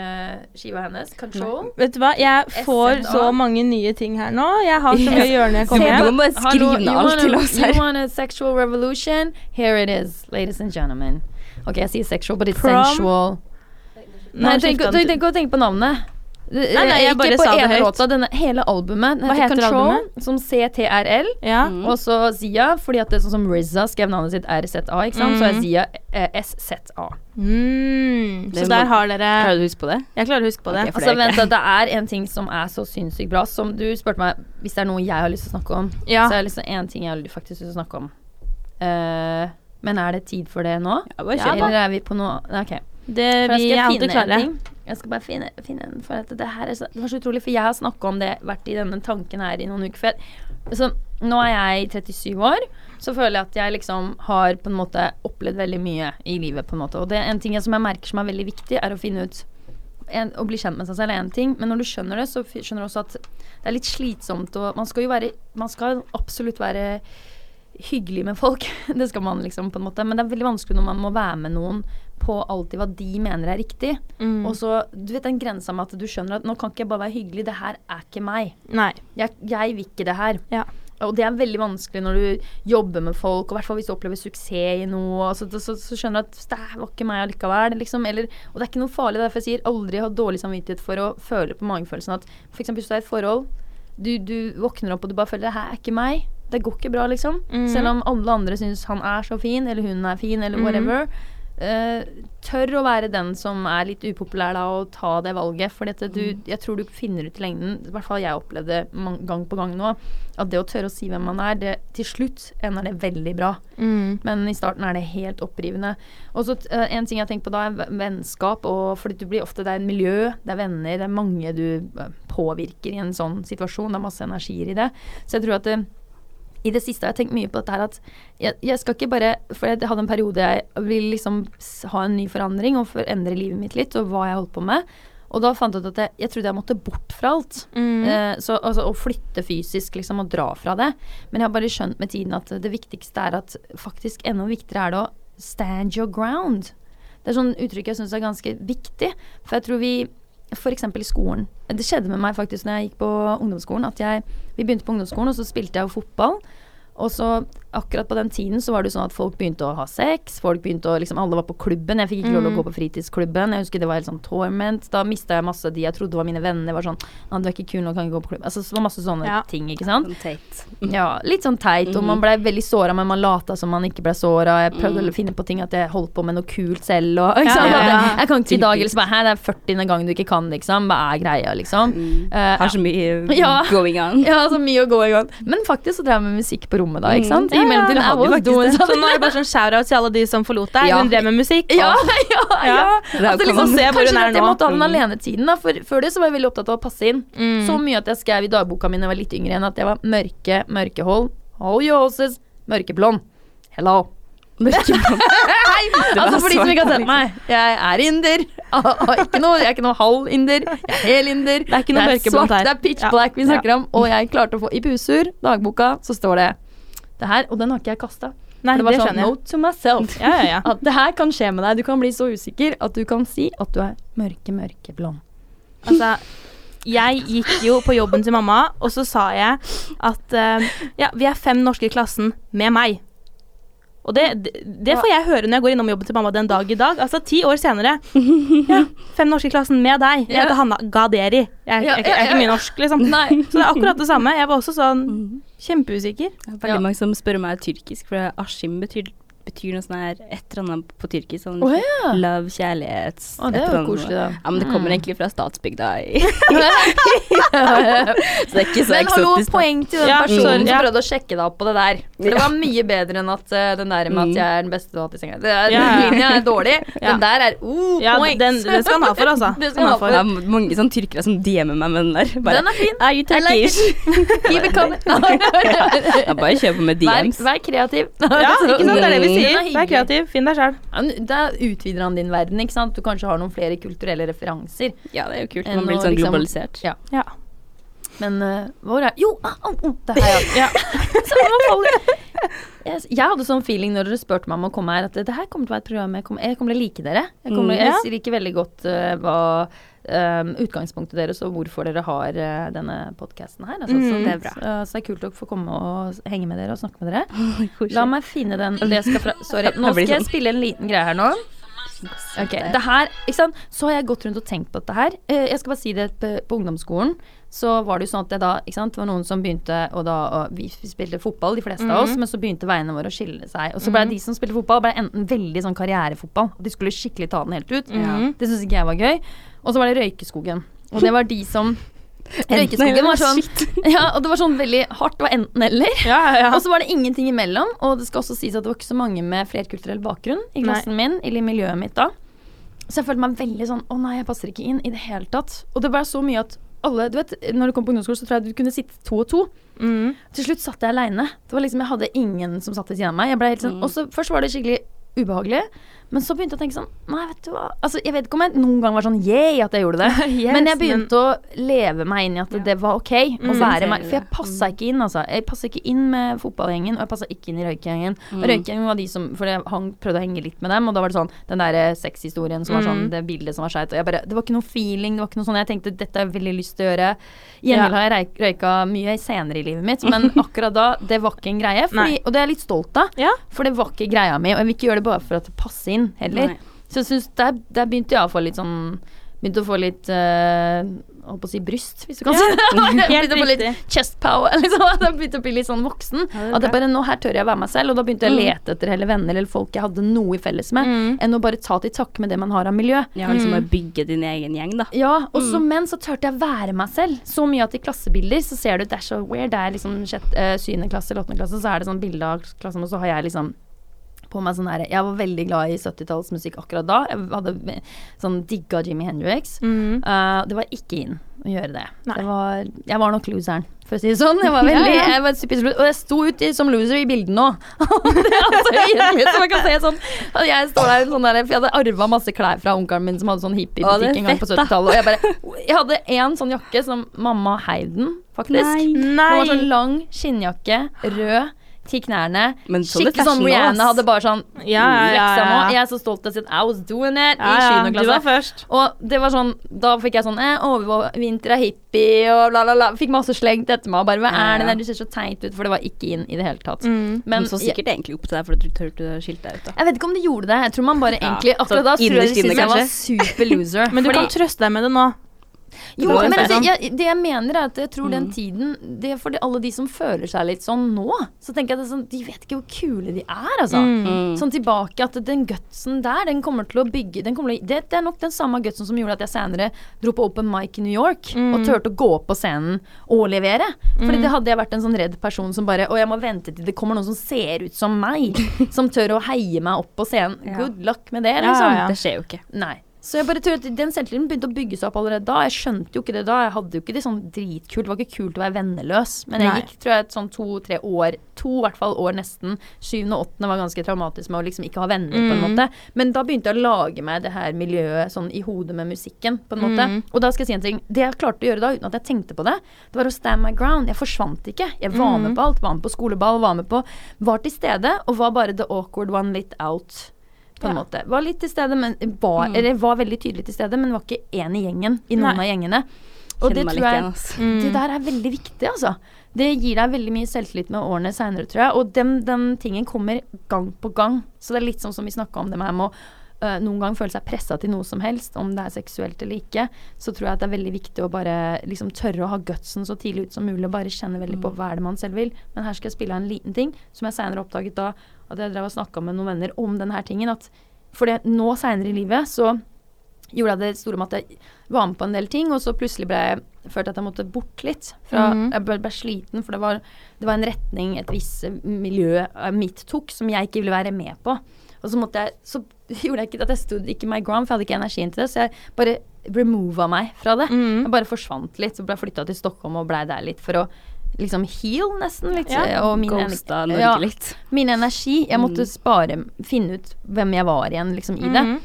skiva hennes? 'Control'? Vet du hva, jeg får så mange nye ting her nå. Jeg har så mye å gjøre når jeg kommer hjem. Du må bare skrive alt til oss her. You want a sexual revolution? Here it is, ladies and gentlemen. Ok, jeg sier sexual, but it's Prom. sensual. Nei, tenk, tenk, tenk, tenk på navnet. nei, jeg Ikke bare på sa det høyt. låta, denne, hele albumet. Den Hva heter Control, albumet? som CTRL. Ja. Mm. Og så Zia, fordi at det er sånn som RZA skrev navnet sitt RZA, ikke sant? Så er Mm. Zia eh, SZA. Mm. Så der har dere Klarer du å huske på det? Jeg klarer å huske på det. Okay, Altså, det er vent, det er en ting som er så sinnssykt bra, som du spurte meg hvis det er noe jeg har lyst til å snakke om. Ja. Så er det liksom én ting jeg har faktisk lyst til å snakke om. Uh, men er det tid for det nå? Ja, bare Ja, kjør. Eller er vi på noe Nei, Ok. Det, For vi er jeg alltid klare. Jeg skal bare finne, finne en For at det her er så, det var så utrolig, for jeg har snakka om det, vært i denne tanken her i noen uker. For jeg, så, nå er jeg 37 år, så føler jeg at jeg liksom har på en måte opplevd veldig mye i livet, på en måte. Og det er en ting som jeg merker som er veldig viktig, er å finne ut en, Å bli kjent med seg selv er én ting, men når du skjønner det, så skjønner du også at det er litt slitsomt og Man skal jo være Man skal absolutt være hyggelig med folk. Det skal man liksom, på en måte. Men det er veldig vanskelig når man må være med noen på alltid hva de mener er riktig. Mm. Og så, du vet den grensa med at du skjønner at nå kan ikke jeg bare være hyggelig, det her er ikke meg. Nei. Jeg, jeg vil ikke det her. Ja. Og det er veldig vanskelig når du jobber med folk, og i hvert fall hvis du opplever suksess i noe, så, så, så skjønner du at det var ikke meg allikevel, liksom. Eller, og det er ikke noe farlig, derfor jeg sier aldri ha dårlig samvittighet for å føle på magefølelsen at f.eks. hvis du er i et forhold, du, du våkner opp og du bare føler det her er ikke meg. Det går ikke bra, liksom. Mhm. Selv om alle andre syns han er så fin, eller hun er fin, eller Mhm. whatever. Uh, tør å være den som er litt upopulær da, og ta det valget. For du, jeg tror du finner ut i lengden, i hvert fall jeg opplevde det gang på gang nå, at det å tørre å si hvem man er, det, til slutt ender det veldig bra. Mm. Men i starten er det helt opprivende. Og så uh, En ting jeg tenker på da, er vennskap. Og fordi du blir ofte Det er en miljø, det er venner, det er mange du eh, påvirker i en sånn situasjon. Det er masse energier i det. Så jeg tror at det, i det siste har jeg tenkt mye på dette her at jeg, jeg skal ikke bare For jeg hadde en periode jeg ville liksom ha en ny forandring og forandre livet mitt litt, og hva jeg holdt på med. Og da fant jeg ut at jeg, jeg trodde jeg måtte bort fra alt. Mm. Eh, så altså å flytte fysisk, liksom, og dra fra det. Men jeg har bare skjønt med tiden at det viktigste er at faktisk enda viktigere er det å stand your ground. Det er sånn uttrykk jeg syns er ganske viktig. For jeg tror vi F.eks. i skolen. Det skjedde med meg faktisk når jeg gikk på ungdomsskolen. At jeg, vi begynte på ungdomsskolen, og så spilte jeg jo fotball. Og så akkurat på den tiden så var det jo sånn at folk begynte å ha sex. Folk begynte å liksom Alle var på klubben. Jeg fikk ikke lov til å gå på fritidsklubben. Jeg husker det var helt sånn torment. Da mista jeg masse de jeg trodde var mine venner. Var sånn Nei, du er ikke kul nå, kan ikke gå på klubb. Altså det var masse sånne Ja. ting, ikke sant. Sånn teit. Ja, litt sånn teit, og man blei veldig såra, men man lata som man ikke ble såra. Jeg prøvde å finne på ting at jeg holdt på med noe kult selv og ikke sant? ja, ja. Jeg, kan ikke i dag eller så bare Hei, det er 40. gang du ikke kan, liksom. Hva er greia, liksom? Eh, Har så mye going on. ja, så mye å gå i gang. Men faktisk så drev jeg med musikk på rommet da, ikke sant? I mellomtiden I was doing. Så nå er det bare sånn shout-out til alle de som forlot deg. Ja. Hun drev med musikk. Ja, ja, ja. Jo liksom, Se hvor kanskje hun er at jeg nå. måtte ha den Mm. alenetiden, da. For før det så var jeg veldig opptatt av å passe inn. Mm. Så mye at jeg skrev i dagboka mi da jeg var litt yngre enn at jeg var mørke, mørkehold. Hold your horses. Mørkeblond. Hello. Mørkeblond. altså for de som ikke har sett meg. Jeg er inder. Ah, ah, ikke noe, jeg er ikke noe halv inder. Jeg er hel inder. Det er ikke noe mørkeblondt svart, her. Det er pitch Ja. black vi snakker Ja. om. Og jeg klarte å få I pusur, dagboka, så står det det her. Og den har ikke jeg kasta. Nei, det var det sånn jeg. note to myself. Ja, ja, ja. At det her kan skje med deg. Du kan bli så usikker at du kan si at du er mørke, mørke blond. Altså, jeg gikk jo på jobben til mamma, og så sa jeg at uh, ja, vi er fem norske i klassen med meg. Og det, det, det får jeg høre når jeg går innom jobben til mamma den dag i dag. Altså ti år senere. Ja, fem norske i klassen med deg. Jeg heter Hanna Gaderi. Jeg, jeg, jeg, er ikke mye norsk, liksom. Så det er akkurat det samme. Jeg var også sånn kjempeusikker. Det er veldig Ja. mange som spør om jeg er tyrkisk, for Askim betyr, betyr noe sånn her et eller annet på tyrkisk. Sånn oh, ja. love, kjærlighet oh, det er jo koselig, da. Ja, men det kommer Mm. egentlig fra statsbygda. i- så det er ikke så Men eksotisk. eksotisk. hallo, poeng til den Ja, personen som prøvde å sjekke deg opp på det der. For det var mye bedre enn at uh, den der med at Mm. jeg er den beste du har hatt i senga. Det er. Den linja er dårlig. Ja. Den der er oh, Ja, points. den, den skal han ha for, altså. Det skal Skal han ha for. Det er mange sånn tyrkere som DM-er meg med den der. Bare, Den er fin. Are you Turkish? like Keep it coming. Bare på med DMs. vær kreativ. Ja, ikke sant? Det er det vi Den sier. er Vær kreativ. Finn deg sjøl. Ja, Da utvider han din verden, ikke sant. Du kanskje har noen flere kulturelle referanser. Ja, det er jo kult. Man blir sånn liksom- globalisert. Ja. Ja. Men uh, hvor er Jo, ah, oh, oh, det her, ja. Ja. Så. Jeg, hadde sånn feeling når dere spurte meg om å komme her, at det, det her kommer til å være et program jeg kommer, jeg kommer til å like dere. Jeg, kommer, Mm, ja. jeg liker veldig godt uh, hva eh, utgangspunktet deres og hvorfor dere har uh, denne podkasten her. Altså, så, Mm. det er bra. Så, så det er kult å få komme og henge med dere og snakke med dere. La meg finne den det skal fra, Sorry. Nå skal jeg sånn. spille en liten greie her nå. Okay, det her, ikke sant? Så har jeg gått rundt og tenkt på dette her. Uh, Jeg skal bare si det på, på ungdomsskolen. Så var det jo sånn at det da, ikke sant, det var noen som begynte og da, og Vi spilte fotball, de fleste av oss, men så begynte veiene våre å skille seg. Og så ble de som spilte fotball, ble enten veldig sånn karrierefotball. De skulle skikkelig ta den helt ut. Mhm. Det syns ikke jeg var gøy. Og så var det Røykeskogen. Og det var de som Røykeskogen var sånn Ja, og det var sånn veldig hardt. Det var enten-eller. Ja, ja. Og så var det ingenting imellom. Og det skal også sies at det var ikke så mange med flerkulturell bakgrunn i klassen min, eller i miljøet mitt da. Så jeg følte meg veldig sånn Å nei, jeg passer ikke inn i det hele tatt. Og det ble så mye at alle Du vet, når du kom på ungdomsskolen, så tror jeg du kunne sitte to og to. Mm. Til slutt satt jeg aleine. Det var liksom Jeg hadde ingen som satt ved siden av meg. Sånn Og så først var det skikkelig ubehagelig. Men så begynte jeg å tenke sånn Nei, vet du hva Altså, jeg vet ikke om jeg noen gang var sånn yeah at jeg gjorde det. Yes, men jeg begynte å leve meg inn i at det var ok å Mm. være meg. For jeg det. passa ikke inn, altså. Jeg passa ikke inn med fotballgjengen, og jeg passa ikke inn i røykegjengen. Og Mm. røykegjengen var de som For jeg hang, prøvde å henge litt med dem, og da var det sånn den derre sexhistorien som var sånn, Mm. det bildet som var skeit, og jeg bare Det var ikke noe feeling, det var ikke noe sånn Jeg tenkte dette har jeg veldig lyst til å gjøre. Ja. Gjengjeld har jeg røyka mye senere i livet mitt, men akkurat da, det var ikke en greie. Fordi, og det er jeg litt stolt av, Ja. for det var ikke greia mi, og jeg vil ikke gjøre det bare for at det passer inn heller. Nei. Så jeg synes der, der begynte jeg å få litt sånn begynte å få litt uh, Holdt på å si bryst, hvis du kan si det. Begynte å få litt chest power. Liksom. Jeg begynte å bli litt sånn voksen. Ja, At jeg bare Nå her tør jeg være meg selv. Og da begynte jeg å lete etter heller venner eller folk jeg hadde noe i felles med, Mm. enn å bare ta til takke med det man har av miljø. Ja, liksom Mm. bygge din egen gjeng, da. Ja, og så, men så turte jeg være meg selv. Så mye at i klassebilder så ser du er så weird. Det er liksom sjette, eh, syvende klasse eller åttende klasse, så er det sånn bilde av klassen, og så har jeg liksom på meg sånn her Jeg var veldig glad i 70-tallsmusikk akkurat da. Jeg hadde sånn digga Jimmy Hendrix. Mm. Uh, det var ikke inn å gjøre det. Det var, jeg var nok loseren, for å si det sånn. Jeg var veldig, Ja, ja. Jeg var super, og jeg sto ut i, som loser i bildene òg. altså sånn Jeg står der sånn der, For jeg hadde arva masse klær fra onkelen min som hadde sånn hippiebutikk en gang på 70-tallet. Og jeg bare Jeg hadde en sånn jakke som mamma Heiden, faktisk. Nei. Den Nei. var sånn lang skinnjakke, rød. Til knærne. Men Skikkelig sånn Rihanna hadde bare sånn Ja, ja, ja, ja. Jeg er så stolt av å si at I was doing it Ja, i ja, du var først. Og det var sånn, da fikk jeg sånn eh, overvinter er hippie og bla, bla, bla. Fikk masse slengt etter meg. og Bare hva er det der, du ser så teit ut. For det var ikke inn i det hele tatt. Mm. Men Men så jeg, sikkert egentlig opp til deg fordi du turte å skilte deg ut, da. jeg vet ikke om de gjorde det. Jeg tror man bare Ja, egentlig Akkurat da tror jeg de syntes jeg var super loser. Men du Fordi- kan trøste deg med det nå. Jo, Det men altså, jeg, det jeg mener er at jeg tror den Mm. tiden Det er for de, alle de som føler seg litt sånn nå. Så tenker jeg at sånn, de vet ikke hvor kule de er, altså. Mm. Sånn tilbake at den gutsen der, den kommer til å bygge den til å, det, det er nok den samme gutsen som gjorde at jeg senere dro på open mic i New York Mm. og turte å gå opp på scenen og levere. Fordi Mm. det hadde jeg vært en sånn redd person som bare Og jeg må vente til det kommer noen som ser ut som meg, som tør å heie meg opp på scenen. Ja. Good luck med det, Ja, liksom. ja. Det skjer jo ikke. Nei. Så jeg bare tror at den selvtilliten begynte å bygge seg opp allerede da. Jeg skjønte jo ikke det da. Jeg hadde jo ikke det sånn dritkult. Det var ikke kult å være venneløs. Men jeg Nei. gikk tror jeg et sånn to-tre år, to i hvert fall år nesten. Syvende og åttende var ganske traumatisk med å liksom ikke ha venner, på en Mm. måte. Men da begynte jeg å lage meg det her miljøet sånn i hodet med musikken, på en måte. Mm. Og da skal jeg si en ting. Det jeg klarte å gjøre da, uten at jeg tenkte på det, det var å stand my ground. Jeg forsvant ikke. Jeg var med Mm. på alt. Var med på skoleball, var med på Var til stede, og var bare the awkward one litt out på en Ja. måte. Var litt til stede, men var, Mm. eller var veldig tydelig til stede, men var ikke en i gjengen i noen Nei. av gjengene. Og det tror jeg ass. Mm. Det der er veldig viktig, altså. Det gir deg veldig mye selvtillit med årene seinere, tror jeg. Og den, den tingen kommer gang på gang. Så det er litt sånn som vi snakka om det med å uh, noen gang føle seg pressa til noe som helst, om det er seksuelt eller ikke, så tror jeg det er veldig viktig å bare liksom tørre å ha gutsen så tidlig ut som mulig, og bare kjenne veldig på hva er det man selv vil. Men her skal jeg spille av en liten ting som jeg seinere oppdaget da at jeg drev og snakka med noen venner om denne tingen. At for det nå seinere i livet så gjorde jeg det store med at jeg var med på en del ting, og så plutselig ble jeg følt at jeg måtte bort litt. Fra, Mhm. Jeg ble, ble sliten, for det var, det var en retning et visst miljø eh, mitt tok, som jeg ikke ville være med på. Og så måtte jeg Så gjorde jeg ikke at jeg stod ikke my ground, for jeg hadde ikke energien til det, så jeg bare remova meg fra det. Mm. Jeg bare forsvant litt, så ble jeg flytta til Stockholm og blei der litt for å liksom heal, nesten. Litt, Ja, og min, Ghosta Norge ja, litt. min energi. Jeg måtte Mm. spare, finne ut hvem jeg var igjen, liksom, i det. Mhm.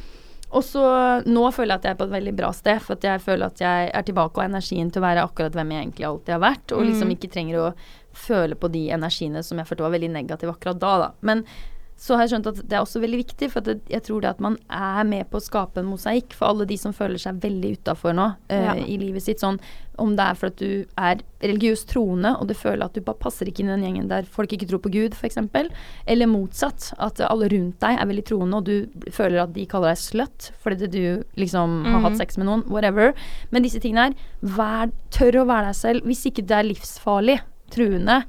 Og så nå føler jeg at jeg er på et veldig bra sted, for jeg føler at jeg er tilbake og har energien til å være akkurat hvem jeg egentlig alltid har vært, og liksom Mm. ikke trenger å føle på de energiene som jeg følte var veldig negative akkurat da, da. Men så har jeg skjønt at det er også veldig viktig, for det, jeg tror det at man er med på å skape en mosaikk for alle de som føler seg veldig utafor nå uh, Ja. i livet sitt. Sånn om det er for at du er religiøst troende og du føler at du bare passer ikke inn i den gjengen der folk ikke tror på Gud, f.eks. Eller motsatt. At alle rundt deg er veldig troende, og du føler at de kaller deg slut fordi du liksom har Mhm. hatt sex med noen. Whatever. Men disse tingene her, vær, tør å være deg selv. Hvis ikke det er livsfarlig, truende.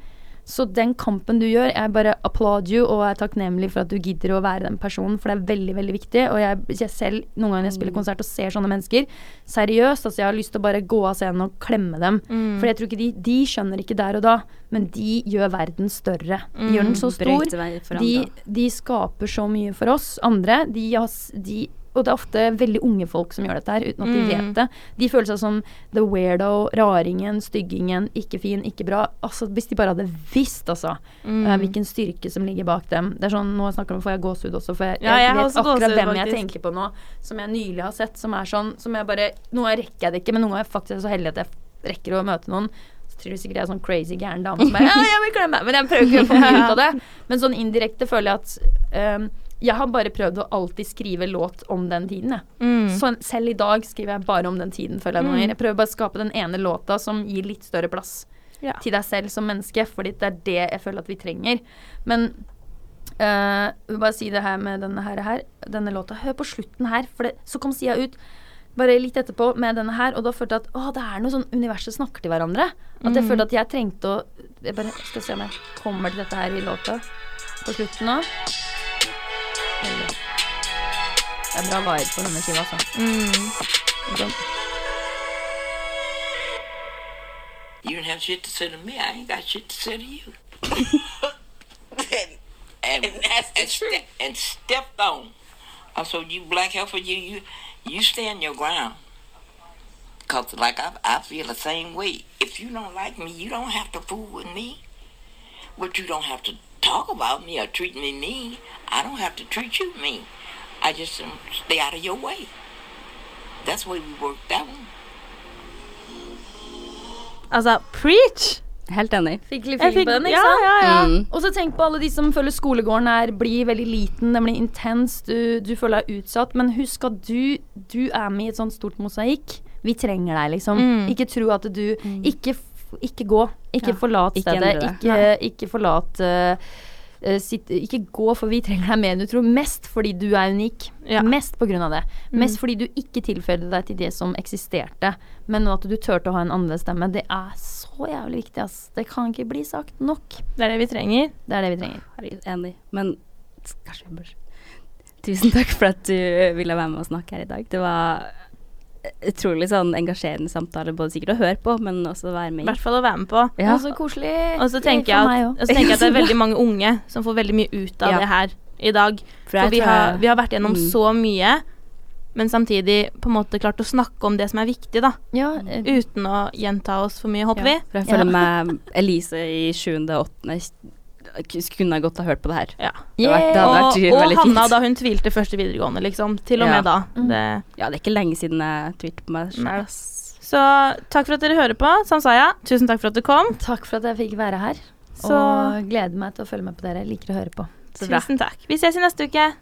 Så den kampen du gjør, jeg bare applaud you og er takknemlig for at du gidder å være den personen, for det er veldig, veldig viktig. Og jeg, jeg selv, noen ganger jeg spiller konsert og ser sånne mennesker, seriøst, altså jeg har lyst til å bare gå av scenen og klemme dem. Mm. For jeg tror ikke de De skjønner ikke der og da, men de gjør verden større. De gjør den så stor. Vei for De, de skaper så mye for oss andre. De, de, og det er ofte veldig unge folk som gjør dette her, uten at de Mm. vet det. De føler seg som the weirdo, raringen, styggingen, ikke fin, ikke bra. Altså, hvis de bare hadde visst, altså, Mm. uh, hvilken styrke som ligger bak dem. Det er sånn, Nå snakker jeg om, får jeg gåsehud også, for jeg, Ja, jeg jeg vet akkurat hvem jeg tenker på nå, som jeg nylig har sett, som er sånn Som jeg bare Nå rekker jeg det ikke, men noen ganger er jeg faktisk så heldig at jeg rekker å møte noen. Så tror du sikkert jeg er sånn crazy gæren dame som bare Ja, jeg vil klemme! Men jeg prøver ikke å få mye ut av det. Men sånn indirekte føler jeg at ehm, jeg har bare prøvd å alltid skrive låt om den tiden, jeg. Mm. Så selv i dag skriver jeg bare om den tiden, føler jeg noen Mm. ganger. Jeg prøver bare å skape den ene låta som gir litt større plass Ja. til deg selv som menneske, fordi det er det jeg føler at vi trenger. Men eh, jeg vil bare si det her med denne her, her denne låta. Hør på slutten her, for det, så kom Sia ut. bare litt etterpå med denne her, og da følte jeg at å, det er noe sånn universet snakker til hverandre. At jeg Mm. følte at jeg trengte å Jeg bare skal se om jeg kommer til dette her i låta på slutten nå. Eller- Det er bra vibe på denne skiva, altså. Mm. Sånn. You don't have shit to say to me. I ain't got shit to say to you. and, and that's the truth. and stepped on. Also, you black heifer, you you you stand your ground. Cause like I I feel the same way. If you don't like me, you don't have to fool with me. But you don't have to talk about me or treat me mean. I don't have to treat you mean. I just um, stay out of your way. That's the way we work that one. Altså, preach! Helt enig. Fikk litt fikk- den, ikke ja, sant? ja, ja. Mm. Og så tenk på alle de som føler skolegården her blir veldig liten, den blir intens, du, du føler deg utsatt. Men husk at du, du er med i et sånt stort mosaikk. Vi trenger deg, liksom. Mm. Ikke tro at du Ikke, ikke gå. Ikke Ja. forlat stedet. Ikke, ikke forlat eh, eh, sitt, Ikke gå, for vi trenger deg mer enn du tror. Mest fordi du er unik. Ja. Mest på grunn av det. Mest fordi du ikke tilføyde deg til det som eksisterte, men at du turte å ha en annerledes stemme. Det er så jævlig viktig, ass. Det kan ikke bli sagt nok. Det er det vi trenger. Det er det vi trenger. Herregud, enig. Men kanskje vi bør Tusen takk for at du ville være med og snakke her i dag. Det var utrolig sånn engasjerende samtale, både sikkert å høre på, men også å være med i. hvert fall å være med på. Ja. Og så koselig. Og så tenker, jeg at, og så tenker jeg at det er veldig mange unge som får veldig mye ut av Ja. det her i dag. For For vi har, vi har vært gjennom Mm. så mye, men samtidig på en måte klart å snakke om det som er viktig, da. Ja, eh, Uten å gjenta oss for mye, håper vi. For jeg Ja. føler meg Elise i sjuende og åttende kunne godt ha hørt på det her. Ja. Det vært, det Og, og Hanna da hun tvilte første videregående, liksom. Til og Ja. med da. Mm. Det, Ja, det er ikke lenge siden jeg tvilte på meg sjøl, så takk for at dere hører på. Samsaya, tusen takk for at du kom. takk for at jeg fikk være her. Så Og gleder meg til å følge med på dere. Jeg Liker å høre på. Så bra. takk. Vi ses i neste uke.